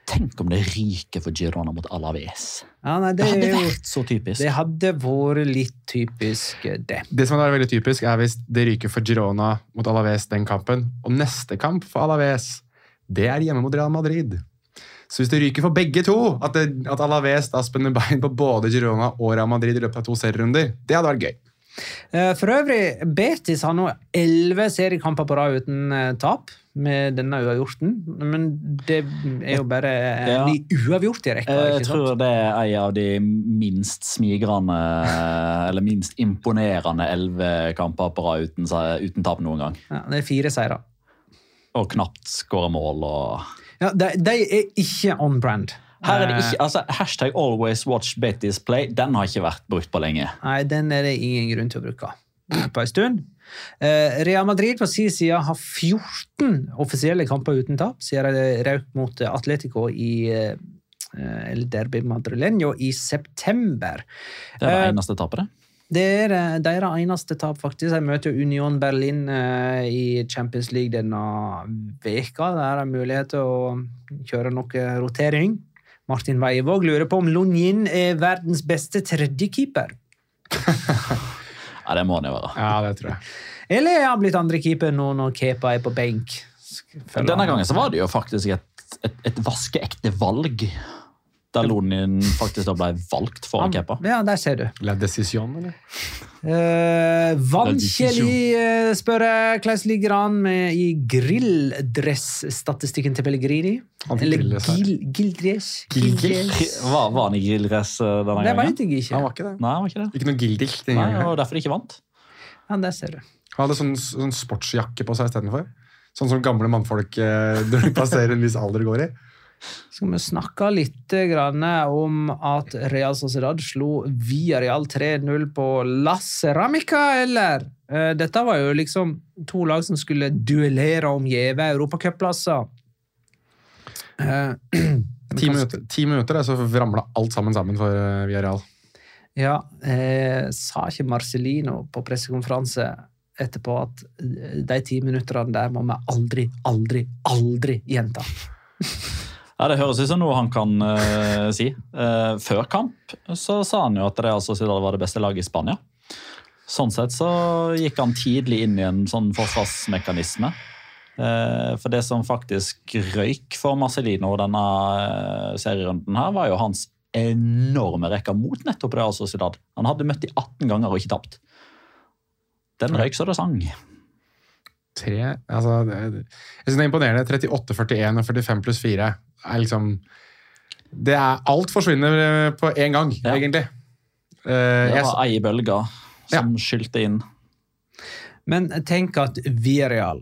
Tenk om det ryker for Girona mot Alaves. Ja, nei, Det det, hadde jo, vært så typisk. det hadde vært litt typisk, eh, det. Det som hadde vært veldig typisk, er hvis det ryker for Girona mot Alaves den kampen. Og neste kamp for Alaves, det er hjemme mot Real Madrid. Så hvis det ryker for begge to, at, det, at Alaves da spenner bein på både Girona og Real Madrid i løpet av to serierunder, det hadde vært gøy. Eh, For øvrig, Betis har nå elleve seriekamper på rad uten eh, tap med denne uavgjorten. Men det er jo bare en Ja. ny uavgjort i rekka. Jeg tror sant? det er en av de minst smigrende eller minst imponerende elleve kamper på rad uten, uten tap noen gang. Ja, det er fire seire. Og knapt skåra mål. og... Ja, de, de er ikke on brand. Her er det Eh, ikke, altså Hashtag always watch Bettys play. Den har ikke vært brukt på lenge. Nei, den er det ingen grunn til å bruke på en stund. Eh, Real Madrid på sin side har 14 offisielle kamper uten tap, siden de røk mot Atletico i eh, El Derby Madrileño i september. Det er det Eh, eneste tapet, det. Det er eh, deres eneste tap, faktisk. De møter Union Berlin eh, i Champions League denne veka. Der er mulighet til å kjøre noe rotering. Martin Weivåg lurer på om Lunjin er verdens beste tredjekeeper. Ja, Det må han jo være. Ja, det tror jeg. Eller er han blitt andrekeeper nå når Kepa er på benk? Denne gangen så var det jo faktisk et, et, et vaskeekte valg. Der Lonin faktisk da ble valgt foran Kepa. Ja, der ser du. La Decision, eller? Eh, Vanskelig, eh, spør jeg. Hvordan ligger han med i grilldress-statistikken til Pellegrini? Han Eller gildress? gil? Gilddress? Var, var han i grilldress denne denne Det gangen? veit jeg ikke. Han var ikke det. Nei, han var ikke det. Ikke noe Gildicht den Nei, gangen. og derfor de ikke vant. Ja, der ser du. Han hadde sånn, sånn sportsjakke på seg istedenfor. Sånn som gamle mannfolk eh, når de passerer en viss alder går i. Skal vi snakke litt grann om at Real Sociedad slo via Real 3-0 på La Ceramica, eller? Eh, Dette var jo liksom to lag som skulle duellere om gjeve europacupplasser. Eh, Ti minutter, ti minutter så ramla alt sammen sammen for Villarreal. Ja, eh, sa ikke Marcelino på pressekonferanse etterpå at eh, de ti minuttene der må vi aldri, aldri, aldri gjenta. Ja, Det høres ut som noe han kan uh, si. Uh, før kamp så sa han jo at Real Sociedad var det beste laget i Spania. Sånn sett så gikk han tidlig inn i en sånn forsvarsmekanisme. Eh, for det som faktisk røyk for Marcelino denne serierunden, her var jo hans enorme rekke mot nettopp Real Sociedad. Han hadde møtt de 18 ganger og ikke tapt. Den røyk så det sang. Tre, altså, det, jeg synes det er imponerende. 38, 41 og 45 pluss 4 er liksom det er, Alt forsvinner eh, på én gang, Ja. egentlig. Uh, Det var ei bølge som skylte inn. Men tenk at Vireal,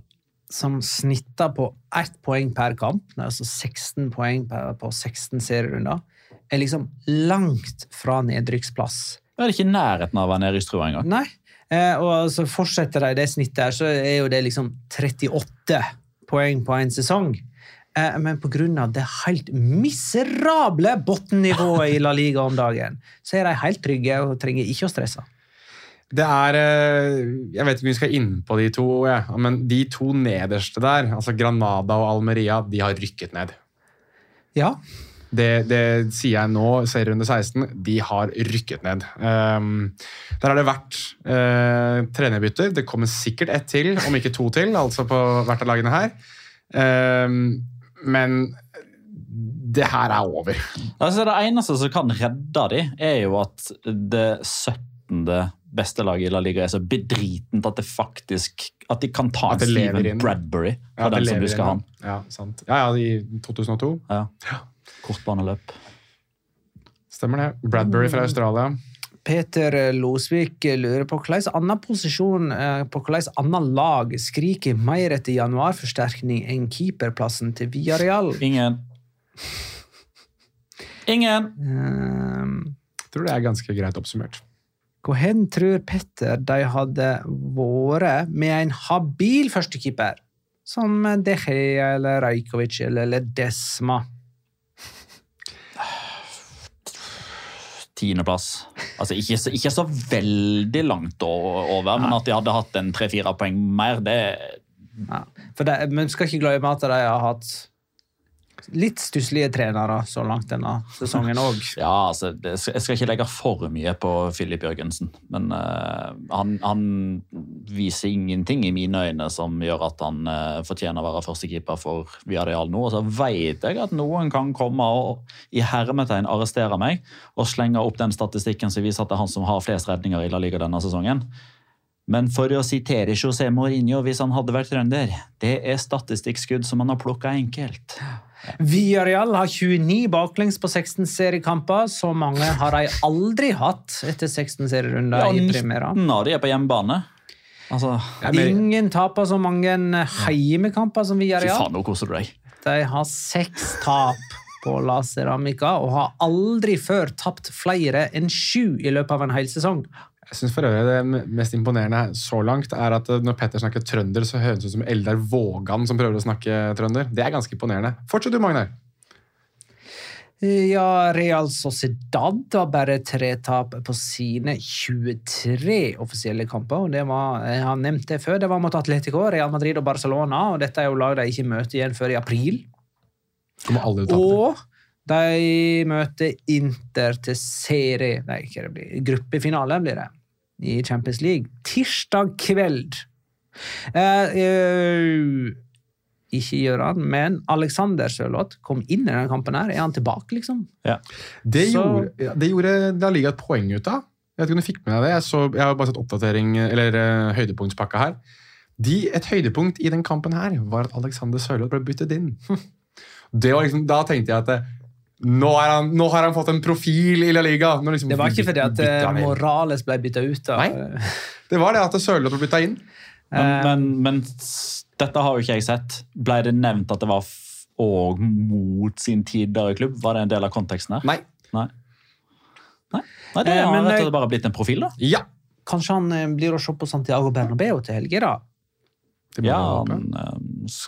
som snitter på ett poeng per kamp, det er altså 16 poeng per, på 16 serierunder, er liksom langt fra nedrykksplass. Det er ikke i nærheten av å være nedrykkstrua engang. Eh, og så fortsetter de det snittet her, så er jo det liksom 38 poeng på en sesong. Eh, men pga. det helt miserable bunnivået i La Liga om dagen, så er de helt trygge og trenger ikke å stresse. det er eh, Jeg vet ikke om vi skal inn på de to, ja, men de to nederste der, altså Granada og Almeria, de har rykket ned. Ja, Det, det sier jeg nå, serierunde 16. De har rykket ned. Um, der har det vært uh, trenerbytter. Det kommer sikkert ett til, om ikke to til, altså på hvert av lagene her. Um, men det her er over. Altså, det eneste som kan redde de, er jo at det 17. beste laget i La Liga er så bedritent at det faktisk at de kan ta Steven. Bradbury Ja, for den som inn, han. Ja, sant. Ja, ja, i 2002. Ja. Kortbaneløp. Stemmer det. Bradbury fra Australia. Peter Losvik lurer på hvordan annen posisjon eh, på hvordan annet lag skriker mer etter januarforsterkning enn keeperplassen til Villarreal. Ingen. Ingen! Um, Jeg tror det er ganske greit oppsummert. Hvor hen tror Petter de hadde vært med en habil førstekeeper? Som De Gea eller Rajkovic eller Ledesma. Tiendeplass. Altså, ikke, ikke så veldig langt over, men at de hadde hatt en tre-fire poeng mer, det Ja. For det, men skal ikke glemme at de har hatt litt stusslige trenere så langt denne sesongen òg. Ja, altså, jeg skal ikke legge for mye på Filip Jørgensen, men uh, han, han viser ingenting i mine øyne som gjør at han uh, fortjener å være førstekeeper for Villarreal nå. Og så vet jeg at noen kan komme og i hermetegn arrestere meg og slenge opp den statistikken som viser at det er han som har flest redninger i La Liga denne sesongen. Men for å sitere José Mourinho hvis han hadde vært trønder, det er statistikkskudd som han har plukka enkelt. Villarreal har 29 baklengs på 16 seriekamper. Så mange har de aldri hatt etter 16 serierunder Ja, i Primera. 19 av de er på hjemmebane. Altså, Ingen taper så mange heimekamper som Fy faen, nå koser du deg. De har seks tap på La Ceramica og har aldri før tapt flere enn sju i løpet av en hel sesong. Jeg synes for øvrig Det mest imponerende så langt er at når Petter snakker trønder, så høres det ut som Eldar Vågan som prøver å snakke trønder. Det er ganske imponerende. Fortsett du, Magnar. Ja, Real Sociedad har bare tre tap på sine 23 offisielle kamper. og det var, Jeg har nevnt det før. Det var mot Atletico, Real Madrid og Barcelona. og Dette er jo lag de ikke møter igjen før i april. Og de møter Inter til serie Nei, ikke det blir gruppefinale blir det. I Champions League. Tirsdag kveld. Eh, eh, ikke Gøran, men Alexander Sørloth kom inn i denne kampen. her. Er han tilbake, liksom? Det, Så- gjorde, det gjorde La Liga et poeng ut av. Jeg vet ikke om du fikk med deg det. Jeg, så, jeg har bare sett oppdatering, eller uh, høydepunktspakka her. De, et høydepunkt i den kampen her var at Alexander Sørloth ble byttet inn. Det var liksom, da tenkte jeg at eh, nå, er han, nå har han fått en profil i La Liga. Liksom Det var ikke fordi at eh. Morales ble bytta ut. Da. Nei. Det var det at Sørloth ble bytta inn. Eh, Men, men, men dette har jo ikke jeg sett. Ble det nevnt at det var f- og mot sin tidligere klubb? Var det en del av konteksten her? Nei. Nei. Nei, Nei det Eh, har men rett og slett bare blitt en profil, da. Ja! Kanskje han eh, blir å se på Santiago Bernabeu til helga, da. Ja, han, eh,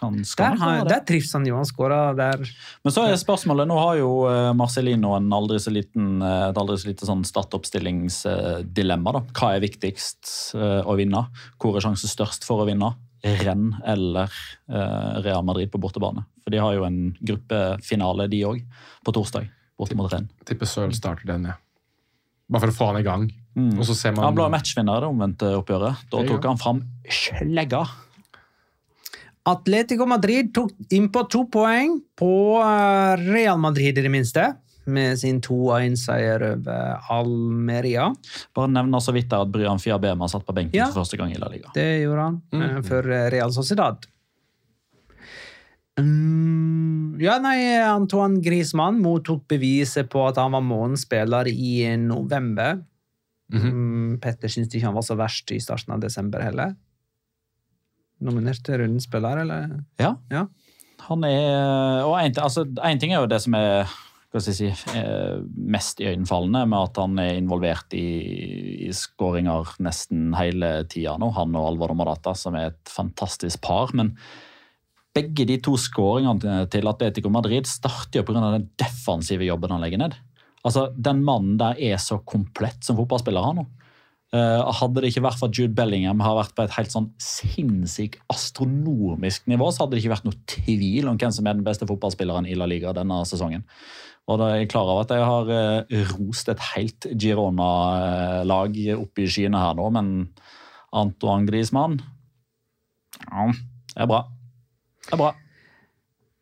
han skal Der, han, det. der trives han jo. Han skåra der. Men så er spørsmålet, nå har jo eh, Marcelino en aldri så liten, eh, et aldri så lite sånn startoppstillingsdilemma. da. Hva er viktigst eh, å vinne? Hvor er sjansen størst for å vinne? Renn eller eh, Real Madrid på bortebane? For de har jo en gruppefinale, de òg, på torsdag. Borte mot Renn. Tipper Søl starter den, ja. Bare for å få han i gang. Mm. Og så ser man Han ble matchvinner i det omvendte oppgjøret. Da tok han fram slegga. Atletico Madrid tok innpå to poeng på eh, Real Madrid, i det minste. Med sin 2-1-seier over Almeria. Bare nevner så vidt at Bryan Fiabema satt på benken Ja. for første gang i La Liga. Det gjorde han eh, for eh, Real Sociedad. Mm, ja, nei, Antoine Griezmann mottok beviset på at han var månedens spiller i november. mm, Petter syntes ikke han var så verst i starten av desember heller. Nominert til rundens spiller, eller? Ja. Ja. Han er Og en, altså, ting er jo det som er si, eh, mest iøynefallende, med at han er involvert i, i skåringer nesten hele tida nå, han og Alvaro Morata, som er et fantastisk par. Men begge de to skåringene til Atletico Madrid starter jo pga. den defensive jobben han legger ned. Altså, Den mannen der er så komplett som fotballspiller, han nå. Eh, hadde det ikke vært for at Jude Bellingham har vært på et helt sånn sinnssykt astronomisk nivå, så hadde det ikke vært noe tvil om hvem som er den beste fotballspilleren i La Liga denne sesongen. Og da er jeg klar over at jeg har eh, rost et helt Girona-lag oppe i skyene her nå, men Antoine Griezmann ja, det er bra. Det er bra.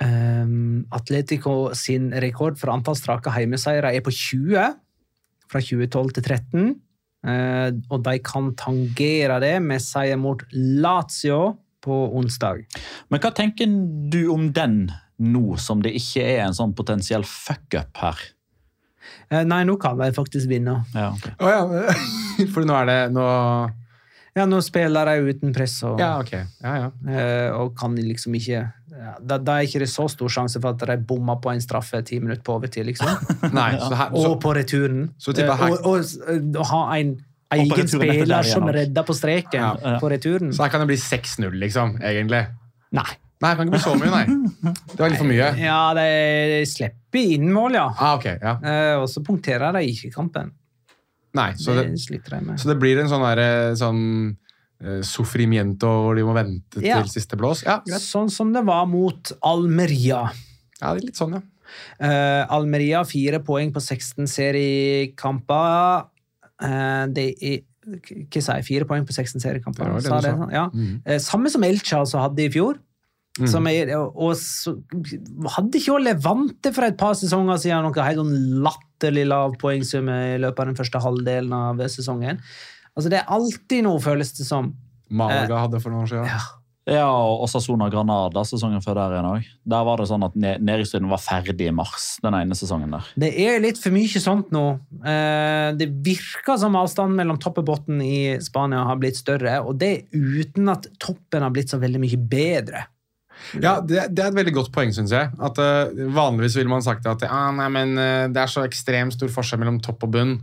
Um, Atletico sin rekord for antall strake hjemmeseiere er på 20, fra 2012 til 13. Uh, og de kan tangere det med seier mot Lazio på onsdag. Men hva tenker du om den nå, som det ikke er en sånn potensiell fuck-up her? Uh, nei, nå kan de faktisk vinne. Ja, okay. oh, ja, for nå er det nå Ja, nå spiller de uten press og, Ja, okay. Ja, ja. eh, og kan liksom ikke ja, da, da er ikke det så stor sjanse for at de bommer på en straffe ti minutter på overtid, liksom. Nei, så her, så, Og på returen. Eh, og, og, og ha en egen spiller der som redder på streken Ja, ja. på returen. så her kan det bli 6-0, liksom, egentlig. Nei. Nei, det kan ikke bli så mye, nei. Det var litt for mye. Ja, de slipper inn mål, ja. Ah, ok, ja. Eh, og så punkterer de ikke kampen. Nei, så det, det, så det blir en sånn derre sånn eh, Sofrimiento hvor de må vente til siste blås? Ja. Sånn som det var mot Almeria. Ja, det er litt sånn, ja. Uh, Almeria fire poeng på 16 seriekamper. Uh, det er hva sa jeg, fire poeng på 16 seriekamper. Det det det? Ja. mm. uh, Samme som Elcha altså hadde i fjor. Som er, og, og så, hadde ikke også Levante for et par sesonger siden noe helt sånn latterlig lav poengsum i løpet av den første halvdelen av sesongen. Altså Det er alltid noe, føles det som. Malaga hadde for noen år siden. Ja. Ja, og Sasona Granada sesongen før der igjen òg. Der var det sånn at ne- nedrykksstriden var ferdig i mars. den ene sesongen der. Det er litt for mye sånt nå. Eh, Det virker som avstanden mellom topp og bunn i Spania har blitt større, og det uten at toppen har blitt så veldig mye bedre. Ja, det, det er et veldig godt poeng, syns jeg. At eh, Vanligvis ville man sagt at ah, nei, men, eh, det er så ekstremt stor forskjell mellom topp og bunn.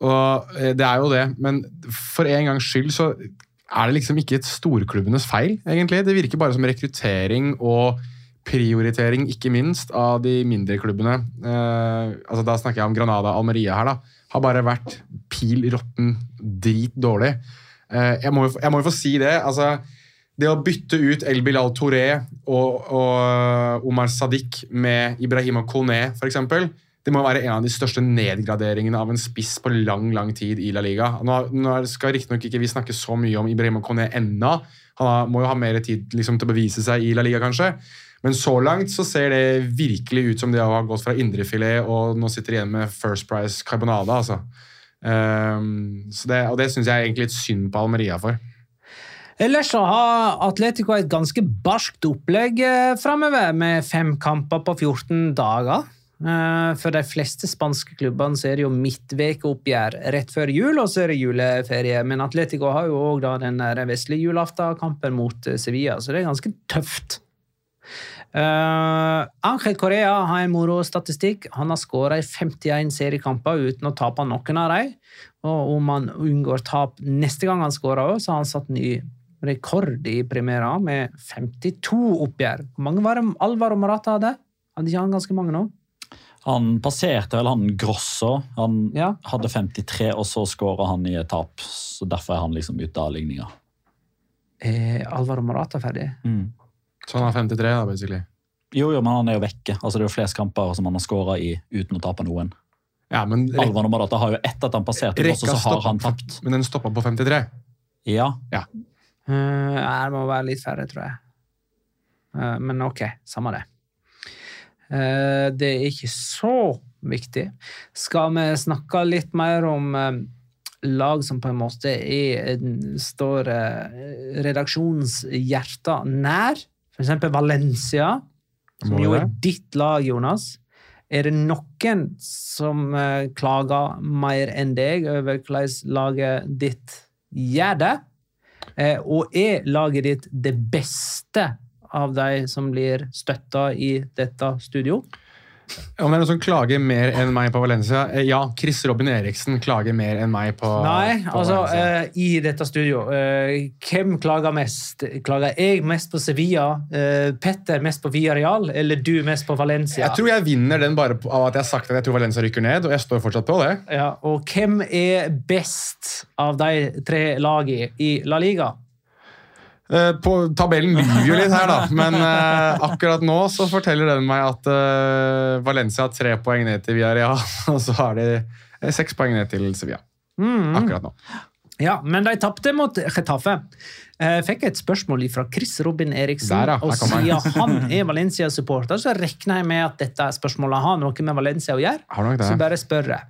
Og eh, det er jo det, men for en gangs skyld så er det liksom ikke et storklubbenes feil, egentlig. Det virker bare som rekruttering og prioritering, ikke minst, av de mindre klubbene. Eh, altså Da snakker jeg om Granada Almeria her, da. Har bare vært pil råtten drit dårlig. Eh, jeg, må jo, jeg må jo få si det. altså det å bytte ut El Bilal Touré og, og Omar Sadiq med Ibrahima Kone, f.eks., det må være en av de største nedgraderingene av en spiss på lang lang tid i La Liga. Nå, nå skal riktignok ikke vi snakke så mye om Ibrahim Kone ennå. Han må jo ha mer tid liksom, til å bevise seg i La Liga, kanskje. Men så langt så ser det virkelig ut som de har gått fra indrefilet og nå sitter igjen med First Price Carbonada. altså. Um, det, og det syns jeg er egentlig litt synd på Almeria for. Ellers så har Atletico et ganske barskt opplegg eh, framover, med fem kamper på 14 dager. Eh, For de fleste spanske klubbene så er det jo midtvekeoppgjør rett før jul, og så er det juleferie. Men Atletico har jo òg den vesle julaftenkampen mot eh, Sevilla, så det er ganske tøft. Uh, Angel Correa har en morostatistikk. Han har skåra i 51 seriekamper uten å tape noen av dem. Og om han unngår tap neste gang han skårer, så har han satt ny rekord i Primera med 52 oppgjør. Hvor mange var det Alvaro Morata hadde? Hadde ikke han ganske mange nå? Han passerte vel han Grosso. Han Ja. hadde 53, og så skåra han i et tap. Så derfor er han liksom ute av ligninga. Er Alvaro Morata ferdig? Så han har 53, da, basically. Jo, jo, men han er jo vekke. Altså, det er jo flest kamper som han har skåra i uten å tape noen. Ja, men, rek Alvaro Morata har jo etter at han passerte Grosso, så har han tapt. men den stoppa på 53. Ja, Uh, det må være litt færre, tror jeg. Uh, men ok, samme det. Eh, det er ikke så viktig. Skal vi snakke litt mer om eh, lag som på en måte er, står redaksjonshjertet nær? Eksempel Valencia, som jo er ditt lag, Jonas. Er det noen som eh, klager mer enn deg over hvordan laget ditt gjør det? Eh, og er laget ditt det beste av deg som blir støtta i dette studio? Om det er noen som klager mer enn meg på Valencia? Eh, Ja, Chris Robin Eriksen klager mer enn meg på Nei, på altså eh, i dette studio. Uh, hvem klager mest? Klager jeg mest på Sevilla? Uh, Petter mest på Villarreal? Eller du mest på Valencia? Jeg tror jeg vinner den bare av at jeg har sagt at jeg tror Valencia rykker ned, og jeg står fortsatt på det. Ja, og hvem er best av de tre lagene i La Liga? Eh, På Tabellen lyver jo litt her, da, men eh, akkurat nå så forteller den meg at eh, Valencia har tre poeng ned til Villarreal, og så har de seks poeng ned til Sevilla. Mm. Akkurat nå. Ja, men de tapte mot Getafe. Jeg fikk et spørsmål fra Chris Robin Eriksen. Der, ja. Og siden han er Valencia-supporter, så regner jeg med at dette spørsmålet har noe med Valencia å gjøre. Har nok det. Så bare spør jeg.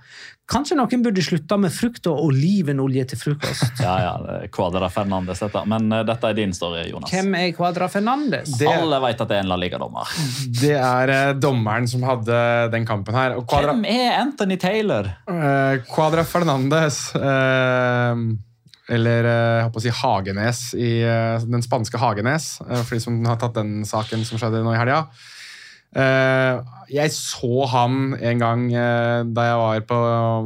Kanskje noen burde slutta med frukt og olivenolje til frokost? Ja, ja, Quadra Fernandes, dette. Men uh, dette er din story, Jonas. Hvem er Quadra Fernandes? Det- Alle vet at det er en La Liga-dommer. Det er uh, dommeren som hadde den kampen her. Og Quadra, Hvem er Anthony Taylor? Uh, Quadra Fernandes eh, Eller eh, jeg håper å si Hagenes i eh, den spanske Hagenes, eh, for de som har tatt den saken som skjedde nå i helga. Jeg så han en gang da jeg var på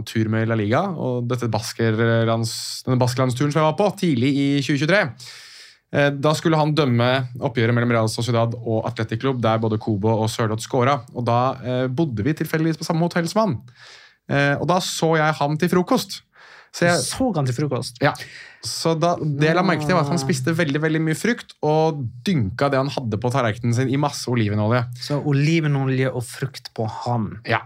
tur med La Liga. og dette Baskerlands, denne Baskerlandsturen som jeg var på tidlig i 2023. Eh, Da skulle han dømme oppgjøret mellom Real Sociedad og Atletic Club, der både Kobo og Sørloth scora. Og da bodde vi tilfeldigvis på samme hotell som han. Og da så jeg han til frokost. Så jeg, Så han til frokost? ja. Så da, det jeg la merke til var at Han spiste veldig veldig mye frukt og dynka det han hadde på tallerkenen sin i masse olivenolje. Så olivenolje og frukt på han. Ja,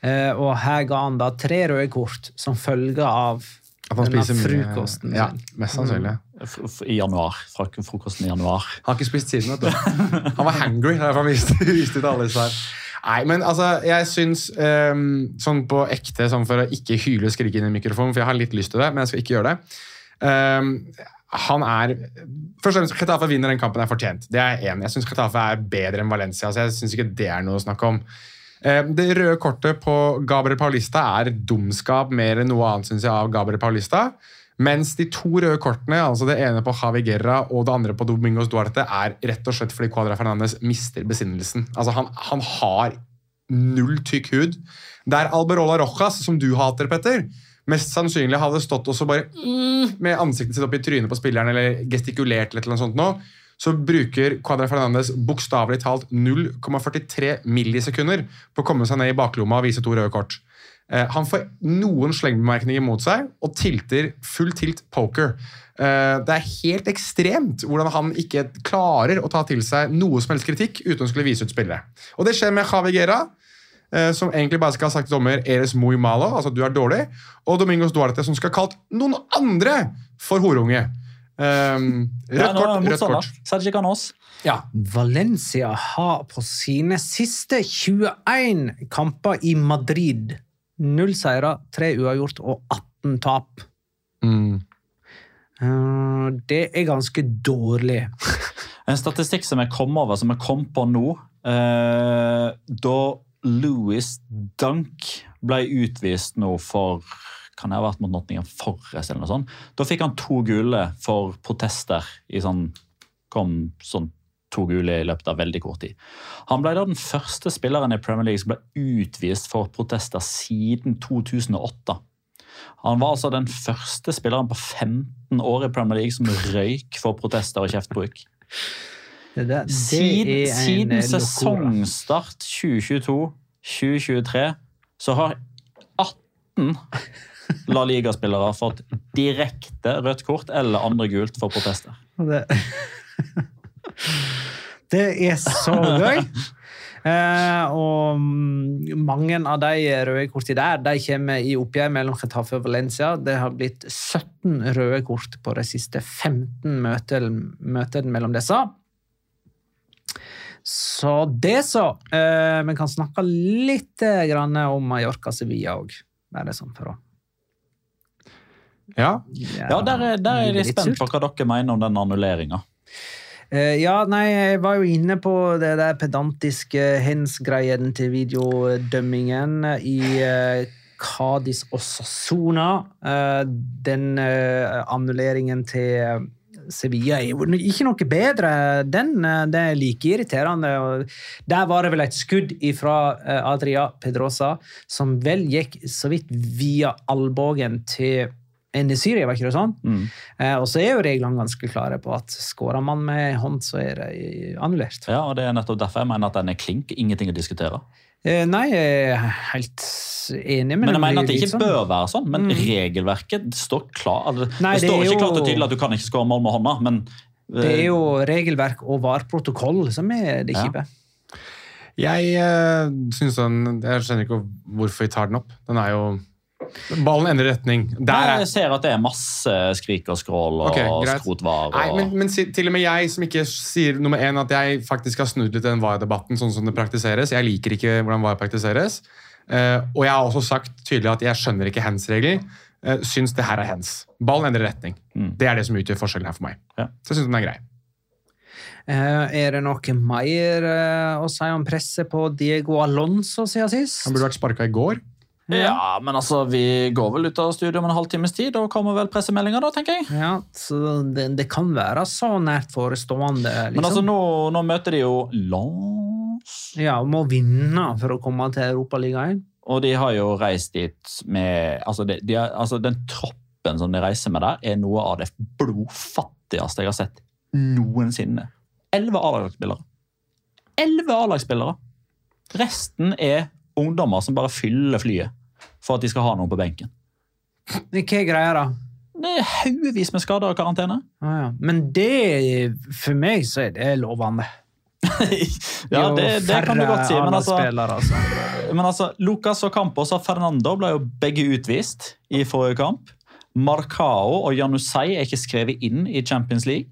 Eh, og her ga han da tre røde kort som følge av At han spiser mye frokosten Ja, mest sannsynlig. F I januar. Fra frokosten i januar. Han har ikke spist siden, vet du. Han var hangry. Derfor han viste, viste ut alle disse her. Nei, men altså, jeg syns um, sånn på ekte, sånn for å ikke hyle og skrike inn i mikrofonen, for jeg har litt lyst til det, men jeg skal ikke gjøre det. Um, han er Først og fremst, Getafe vinner den kampen er fortjent. Det er jeg enig. Jeg syns Getafe er bedre enn Valencia, så jeg syns ikke det er noe å snakke om. Ehm, Det røde kortet på Gabriel Paulista er dumskap mer enn noe annet synes jeg, av Gabriel Paulista. Mens de to røde kortene, altså det ene på Javi Guerra og det andre på Domingos Duarte, er rett og slett fordi Cuadra Fernandes mister besinnelsen. Altså han, han har null tykk hud. Der Alberola Rojas, som du hater, Petter, mest sannsynlig hadde stått også bare mm, med ansiktet sitt opp i trynet på spilleren eller gestikulert eller noe sånt nå, så bruker Cuadra Fernandes bokstavelig talt 0,43 millisekunder på å komme seg ned i baklomma og vise to røde kort. Eh, Han får noen slengbemerkninger mot seg og tilter full tilt poker. Eh, Det er helt ekstremt hvordan han ikke klarer å ta til seg noe som helst kritikk uten å skulle vise ut spillere. Og det skjer med Javi Guerra, eh, som egentlig bare skal ha sagt til dommer Eres muy malo, altså du er dårlig, og Domingos Duarte, som skal ha kalt noen andre for horunge. Um, rødt kort, rødt kort. Sergi Canos. Ja, Valencia har på sine siste 21 kamper i Madrid null seire, tre uavgjort og 18 tap. Mm. Eh, Det er ganske dårlig. En statistikk som jeg kom over, som jeg kom på nå eh, Da Louis Dunk ble utvist nå for kan det ha vært mot Nottingham Forest eller noe sånt. Da fikk han to gule for protester i sånn Kom sånn to gule i løpet av veldig kort tid. Han ble da den første spilleren i Premier League som ble utvist for protester siden 2008. Han var altså den første spilleren på 15 år i Premier League som røyk for protester og kjeftbruk. Det, det, det Siden, er siden eh, sesongstart 2022-2023 så har 18 La Liga-spillere fått direkte rødt kort eller andre gult for protester. Det, det er så gøy. Eh, og mm, mange av de røde kortene der de kommer i oppgjør mellom Getafe og Valencia. Det har blitt 17 røde kort på de siste 15 møtene mellom disse. Så det så. Eh, Vi kan snakke litt eh, grann om Mallorca-Sevilla òg. Bare sånn for å Ja. Ja, Der er, der er Litt spent på hva dere mener om den annulleringa. Eh, ja, nei, jeg var jo inne på det der pedantiske hens-greien til videodømmingen i uh, Cádiz og Sassona. Eh, den eh, annulleringen til Sevilla er jo ikke noe bedre. Den eh, det er like irriterende. Der var det vel et skudd fra Adria Pedrosa, som vel gikk så vidt via albuen til Enesiri, var ikke det sånn? Mm. Eh, og så er jo reglene ganske klare på at skårer man med hånd, så er det annullert. Ja, og Det er nettopp derfor jeg mener at den er klink. Ingenting å diskutere. Eh, nei, jeg er helt enig. Men jeg mener at det ikke sånn- bør være sånn. Men Mm. regelverket står klar. det, Nei, det står det ikke jo- klart og tydelig at du kan ikke skåre mål med hånda, men Det er jo regelverk og VAR-protokoll som er det Ja. Jeg uh, synes den Jeg skjønner ikke hvorfor vi tar den opp. Den er jo Ballen endrer retning. Der er Jeg ser at det er masse skrik og skrål og okay, skrotvarer. skrotvar. Og... Nei, men, men til og med jeg som ikke sier nummer én at jeg faktisk har snudd litt den VAR-debatten sånn som det praktiseres. Jeg liker ikke hvordan VAR praktiseres. Uh, og jeg har også sagt tydelig at jeg skjønner ikke hands-regler. Uh, syns det her er hands. Ballen endrer retning. Mm. Det er det som utgjør forskjellen her for meg. Ja. Så jeg syns den er grei. Uh, er det noe mer uh, å si om presset på Diego Alonso siden sist? Han burde vært sparka i går. Ja, men altså, vi går vel ut av studio om en halvtimes tid, og kommer vel pressemeldinger da, tenker jeg. Ja, så det, det kan være så nært forestående. Liksom. Men altså, nå, nå møter de jo Lens, Ja, og må vinne for å komme til Europaligaen. og de har jo reist dit med altså, de, de har, altså, Den troppen som de reiser med der, er noe av det blodfattigste jeg har sett noensinne. Elleve A-lagsspillere. Elleve A-lagsspillere! Resten er ungdommer som bare fyller flyet for at de skal ha noen på benken. Hva er greia, da? Det er haugevis med skader og karantene. Ah, ja. Men det, for meg, så er det lovende. ja, det, det kan du godt si. Men altså, altså. men altså, Lucas og Campos og Fernando ble jo begge utvist i forrige kamp. Marcao og Janusei er ikke skrevet inn i Champions League.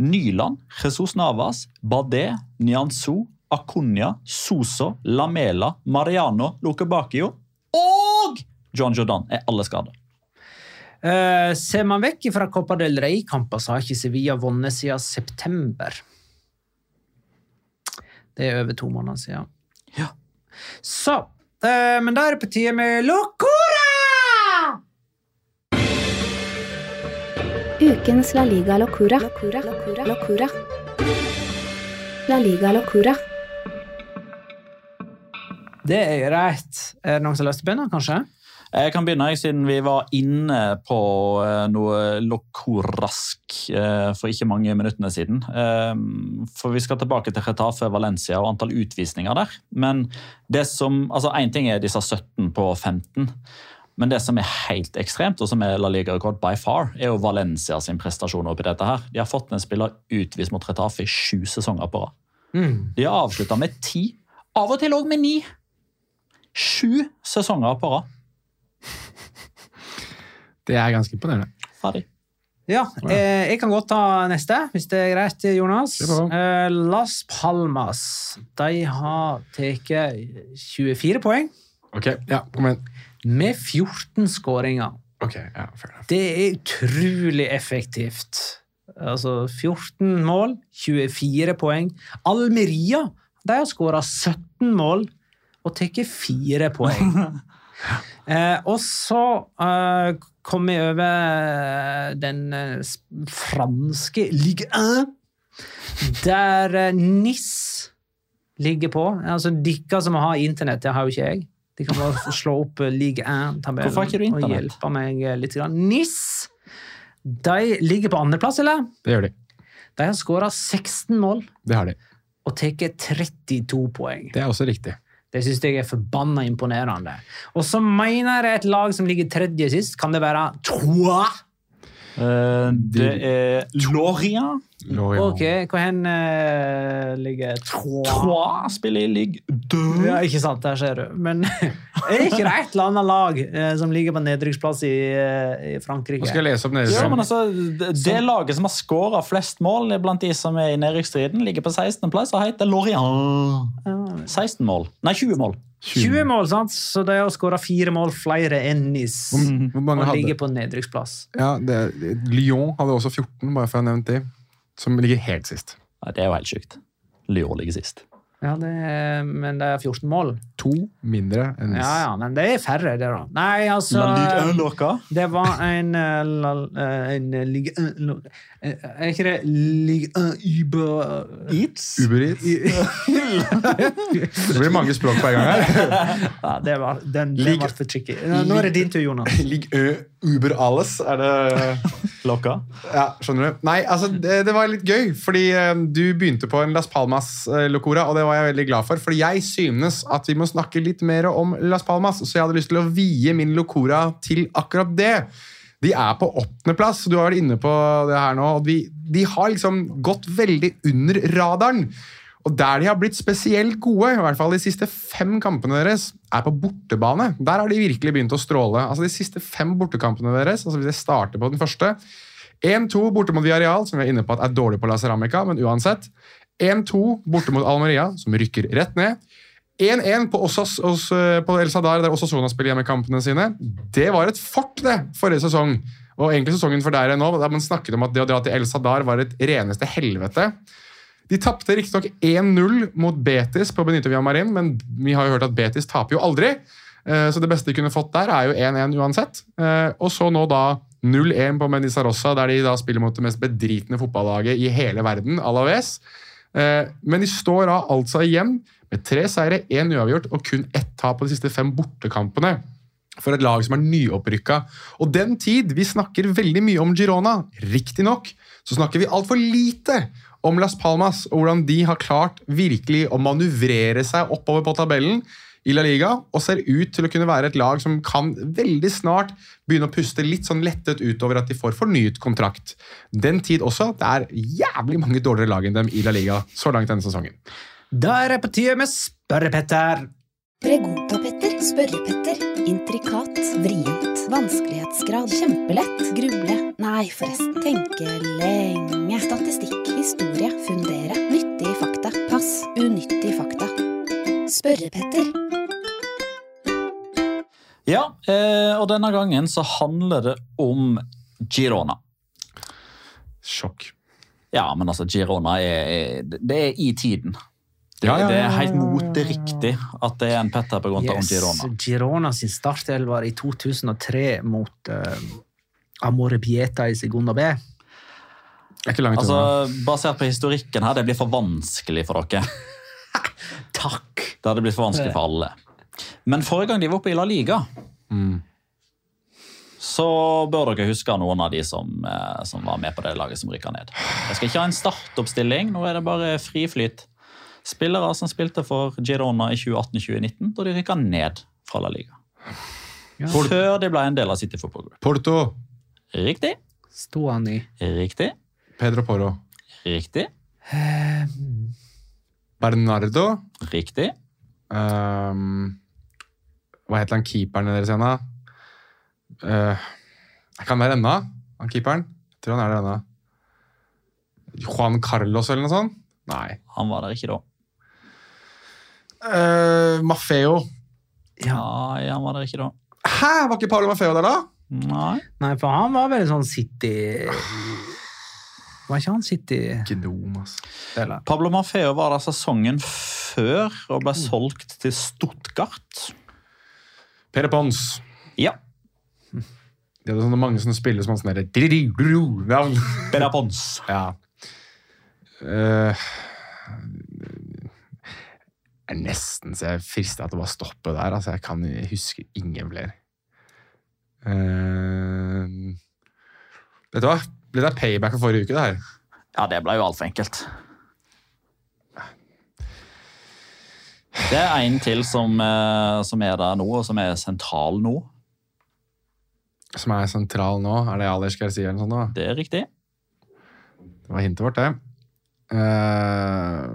Nyland, Jesus Navas, Badé, Nianzou, Acuña, Soso, Lamela, Mariano, Lukebakio og John Jordan er alle skadet. Uh, ser man vekk fra Copa del Rey-kamper, så har ikke Sevilla vunnet siden september. Det er over to måneder siden. Ja. Så uh, Men da er det på tide med Locora! Ukens La Liga. Locura. La Liga Locura. Det er greit. Er det noen som har lyst til å begynne, kanskje? Jeg kan begynne, jeg, siden vi var inne på eh, noe lokorask eh, for ikke mange minuttene siden. Eh, For Vi skal tilbake til Retafe Valencia og antall utvisninger der. Men det som, altså Én ting er disse 17 på 15. Men det som er helt ekstremt, og som er La Liga-rekord by far, er jo Valencia sin prestasjon oppi dette. her. De har fått en spiller utvist mot Retafe i sju sesonger på rad. De har avslutta med ti, av og til òg med ni. Sju sesonger på rad. Det er ganske imponerende. Ferdig. Ja, eh, jeg kan godt ta neste, hvis det er greit, Jonas. Eh, Las Palmas de har tatt 24 poeng Ok, ja, kom igjen. med 14 skåringer. Ok, ja, fair enough. Det er utrolig effektivt. Altså 14 mål, 24 poeng. Almeria de har skåra 17 mål og tar fire poeng. eh, og så eh, kom vi over den eh, franske Ligue 1, der eh, NIS ligger på. Altså, Dere som har internett, det har jo ikke jeg. De kan bare slå opp eh, Ligue 1-tabellen Hvorfor har ikke du og hjelpe meg eh, litt. NIS de ligger på andreplass, eller? Det gjør de. De har skåra 16 mål Det har de. og tatt 32 poeng. Det er også riktig. Det syns jeg er forbanna imponerende. Og så mener jeg et lag som ligger tredje sist, kan det være Trois? Uh, det er Loria. Loria. Ok, hvor hen uh, ligger Trois? Troa spiller i ligg 2. Ja, ikke sant, der ser du. Men er det ikke det et eller annet lag uh, som ligger på nedrykksplass i, eh, i Frankrike? Nå skal jeg lese opp. Ja, men altså, det, det laget som har skåra flest mål blant de som er i nedrykksstriden, ligger på 16. plass og heter Lorient. 16 mål. Nei, 20 mål. 20 mål, sant? Så de har skåra fire mål flere enn NIS. Og hadde ligger på nedrykksplass. ja, det, Lyon hadde også 14, bare for å ha nevnt de. Som ligger helt sist. Ja, det er jo helt sjukt. Lyon ligger sist. Ja, det er, men det er 14 mål. To mindre enn Ja, ja, men det er færre, det, da. Nei, altså. Det var en, eh, eh, en eh, Ligue 1 Er ikke det Ligue 1 Uber Eats? Uber Eats. Det blir mange språk på en gang her. Ja, det var, den, den var for tricky. Nå er det din tur, Jonas. Ligue Uber Alles, er det Lokka? Ja, skjønner du? Nei, altså, det, det var litt gøy, fordi eh, du begynte på en Las Palmas-locora, og det var jeg veldig glad for, for jeg synes at vi må snakke litt mer om Las Palmas, så jeg hadde lyst til å vie min locora til akkurat det. De er på åttendeplass, du har vært inne på det her nå, og de, de har liksom gått veldig under radaren. Og der de har blitt spesielt gode, i hvert fall de siste fem kampene deres, er på bortebane. Der har de virkelig begynt å stråle. Altså De siste fem bortekampene deres, altså hvis jeg starter på den første 1-2 borte mot Villarreal, som vi er inne på at er dårlig på La Ceramica, men uansett. 1-2 borte mot Almeria, som rykker rett ned. 1-1 på, eh, på El Sadar, der Osasona spiller hjemmekampene sine. Det var et fort, det, forrige sesong. Og egentlig sesongen for der nå, der man snakket om at det å dra til El Sadar var et reneste helvete. De tapte riktignok 1-0 mot Betis på Benito Villamarin, men vi har jo hørt at Betis taper jo aldri. Eh, Så det beste de kunne fått der, er jo 1-1 uansett. Eh, Og så nå da 0-1 på Menizarossa, der de da spiller mot det mest bedritne fotballaget i hele verden, Alaves. Eh, Men de står da altså igjen med tre seire, én uavgjort og kun ett tap på de siste fem bortekampene. For et lag som er nyopprykka. Og den tid Vi snakker veldig mye om Girona. Riktignok så snakker vi altfor lite om Las Palmas og hvordan de har klart virkelig å manøvrere seg oppover på tabellen i La Liga, og ser ut til å kunne være et lag som kan veldig snart begynne å puste litt sånn lettet utover at de får fornyet kontrakt. Den tid også. Det er jævlig mange dårligere lag enn dem i La Liga så langt denne sesongen. Da er det på tide med Spørre-Petter. Pregunta-Petter, Spørre-Petter, intrikat, vrient, vanskelighetsgrad, kjempelett, gruble, nei forresten, tenke lenge, statistikk, historie, fundere, nyttige fakta, pass, unyttige fakta. Spørre-Petter. Ja, eh, og denne gangen så handler det om Girona. Sjokk. Ja, men altså, Girona er, Det er i tiden. Det, Ja, ja, det ja, er helt moteriktig at det er en Petter på grunn av yes, Girona. Girona sin startelver var i 2003 mot uh, Amore Bieta i Segunda B. Det er ikke langt Altså. Basert på historikken her, det blir for vanskelig for dere. Takk! Det hadde blitt for vanskelig for alle. Men forrige gang de var oppe i La Liga, Mm. så bør dere huske noen av de som, eh, som var med på det laget som rykka ned. Jeg skal ikke ha en startoppstilling, nå er det bare fri flyt. Spillere som spilte for Girona i 2018-2019, da de rykka ned fra La Liga. Før de ble en del av City Football Group. Porto. Riktig, Sto han i riktig, Pedro Poro. riktig, Bernardo. riktig. Um, hva heter han keeperen deres igjen, da? Uh, kan være ennå, han keeperen. Jeg tror han er der ennå. Juan Carlos eller noe sånt? Nei. Han var der ikke da. Uh, Maffeo. ja, han var der ikke da. Hæ, var ikke Paolo Maffeo der, da? Nei. Nei, for han var veldig sånn City Var ikke han City Gnom, altså. Pablo Mafeo var der sesongen før og ble solgt til Stuttgart. Pere Pons. Ja. Det er sånne mange som spiller som han sånn derre navn. Pons. Ja. Uh, jeg er nesten så jeg frister til å bare stoppe der. Altså, jeg kan huske ingen flere. Uh, vet du hva? Ble det payback for forrige uke, det her? Ja, det ble jo altfor enkelt. Det er en til som, eh, som er der nå, og som er sentral nå. Som er sentral nå? Er det Alish Garcia eller noe sånt? da? Det er riktig. Det var hintet vårt, det. Uh,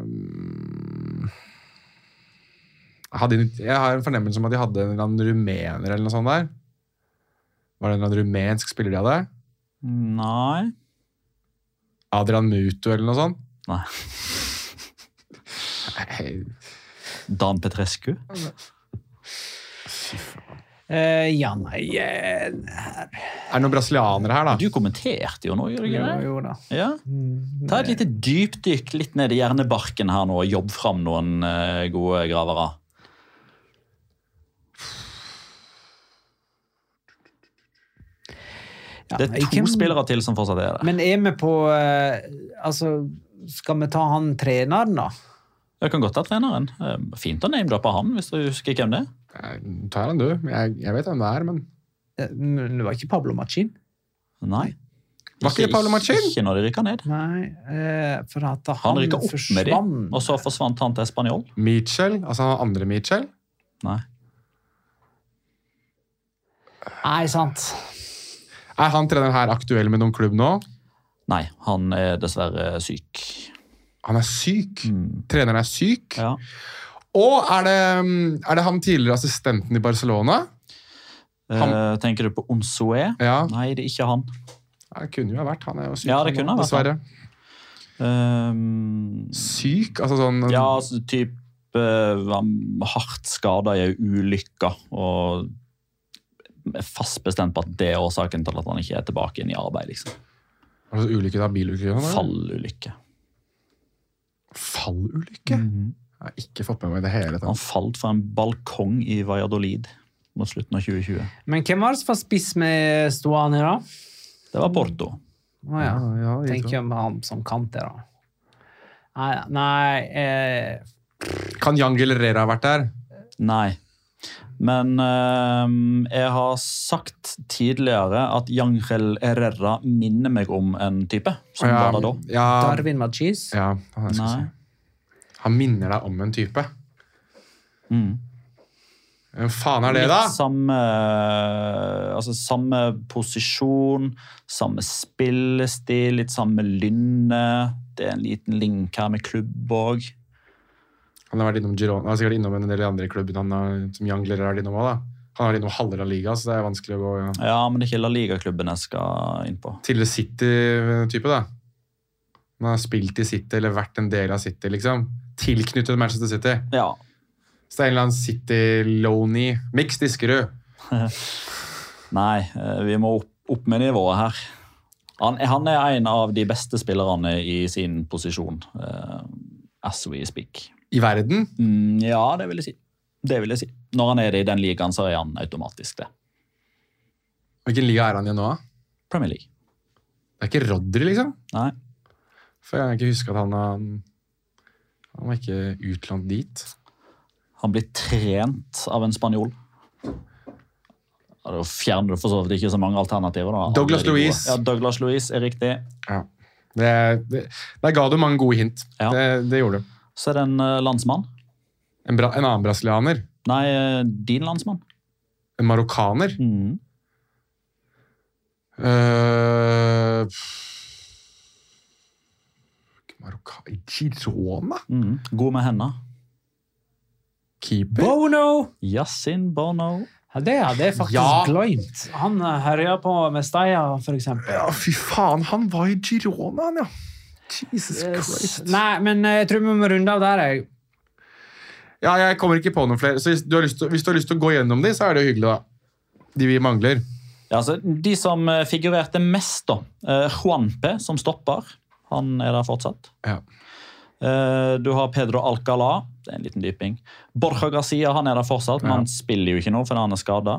hadde, jeg har en fornemmelse om at de hadde en eller annen rumener eller noe sånt der. Var det en eller annen rumensk spiller de hadde? Nei. Adrian Mutu eller noe sånt? Nei. Nei, Dan Petrescu. Uh, ja, nei uh. Er det noen brasilianere her, da? Du kommenterte jo nå, gjorde du Jo, ikke det? jo da. Ja. Ta et lite dypdykk litt ned i hjernebarken her nå og jobb fram noen uh, gode gravere. Ja, Det er to kan... spillere til som fortsatt er det. Men er vi på eh, Altså, skal vi ta han treneren, da? Jeg kan godt ta treneren. Eh, Fint å name-droppe han, hvis du husker hvem det er. Jeg tar han, du. Jeg, jeg vet hvem det er, men Eh, Det var ikke Pablo Machin? Nei. Var ikke ikke Pablo Machin? Ikke når de rykka ned. Nei, eh, for at han, Han rykka opp med dem, og så forsvant han til Spanjol. Mitchell, altså han andre Mitchell. Nei. Nei, sant. Er han treneren her aktuell med noen klubb nå? Nei, han er dessverre syk. Han er syk. Mm. Treneren er syk. Ja. Og er det, er det han tidligere assistenten i Barcelona? Han- Eh, tenker du på Onsue? Ja, Nei, det er ikke han. det kunne jo ha vært. Han er jo syk. Ja, det han kunne ha vært han. Dessverre. Um, Syk? Altså sånn ja, altså, typ uh, hardt skada i ei ulykke. Og fast bestemt på at det er årsaken til at han ikke er tilbake inn i arbeid. liksom. altså, Ulykke da? Bilulykke? eller? Fallulykke. Fallulykke? Jeg har ikke fått med meg det hele Han falt fra en balkong i Valladolid mot slutten av 2020. Men hvem var det som var spiss med Stoane, da? Det var Porto. Å ja. ja, ja Tenker om han som kant der, da. Nei, nei eh, Kan Jan Gillerera ha vært der? Nei. Men eh, jeg har sagt tidligere at Jangel Herrera minner meg om en type. Som ja, var det da. Ja, Darwin Machis? ja, han, si. han minner deg om en type. Mm. Hvem faen er det, da? Litt samme, altså samme posisjon, samme spillestil, litt samme lynne. Det er en liten link her med klubb òg. Han har vært innom Girona, han har sikkert innom en del andre klubber han har, som Jangler er innom da. Han har innom halve La Liga, så det er vanskelig å gå ja. Ja, men det er ikke La Liga-klubben jeg skal inn på. Til City-type, da. Han har spilt i City eller vært en del av City, liksom. Tilknyttet Manchester City. Ja, Så det er en eller annen City-loney. Miks Diskerud. Nei, eh, vi må opp, opp med nivået her. Han, han er en av de beste spillerne i sin posisjon. uh, as we speak. I verden. Mm, ja, det vil jeg si. Det vil jeg si. Når han er i den ligaen, så er han automatisk det. Hvilken liga er han i nå? Premier League. Det er ikke Rodri, liksom? Nei. For jeg kan ikke huske at han har Han var ikke utlånt dit. Han blir trent av en spanjol. Da fjerner du for så vidt ikke så mange alternativer. Da. Douglas Louise. Ja, Douglas Luiz er riktig. Ja. Det, det, der ga du mange gode hint. Ja. Det, det gjorde du. Så er det en eh, landsmann. En, bra, en annen brasilianer. Nei, eh, din landsmann. En marokkaner. Mm. Uh, Marokka... Girona? Mm. God med henda. Keeper? Bono! Yasin Bono. Ja, det hadde jeg faktisk Ja. glemt. Han eh, herja på Mestalla, eksempel. Ja, fy faen, han var i Girona, han, ja. Jesus Christ. Nei, men eh, jeg tror vi må runde av der. jeg. Ja, jeg kommer ikke på noen flere. Så hvis du har lyst til, hvis du har lyst til å gå gjennom de, så er det jo hyggelig, da. De vi mangler. Ja, altså, de som eh, figurerte mest, da. Uh, Juanpe som stopper. Han er der fortsatt. Ja. Uh, du har Pedro Alcala. Det er en liten dyping. Borja Garcia han er der fortsatt, men Ja. han spiller jo ikke nå fordi han er skada.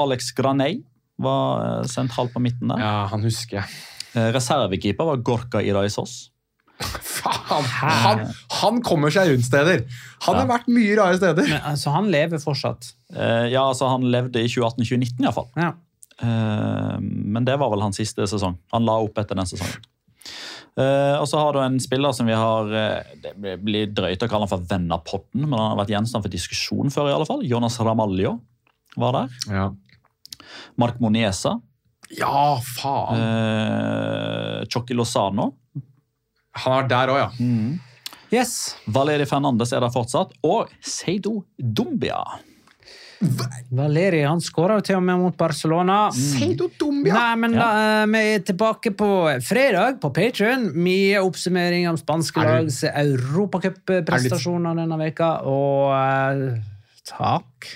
Alex Graney var sendt sentral på midten der. ja, han husker jeg. Eh, Reservekeeper var Gorka Iraisos. Faen! Han, han kommer seg rundt steder. Han har vært mye rare steder. Men, altså, han lever fortsatt. Uh, ja, altså Han levde i 2018-2019 iallfall. Ja. Uh, men det var vel hans siste sesong. Han la opp etter den sesongen. Uh, og så har du en spiller som vi har Det blir drøyt å kalle han for venn av podden, men han har vært gjenstand for diskusjon før. i alle fall. Jonas Ramaljo var der. Ja, Mark Moniesa. Ja faen. Eh, Chocky Lozano. Han har vært der òg, ja. Yes. Valeri Fernandes er der fortsatt. Og Seido Dumbia. Valeri han skåra jo til og med mot Barcelona. Seido Dumbia! Nei, men da, eh, Vi er tilbake på fredag på Patrion. Mye oppsummering om spanske Er lags europacupprestasjoner denne veka. Og eh, takk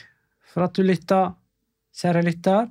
for at du lytta, kjære lytter.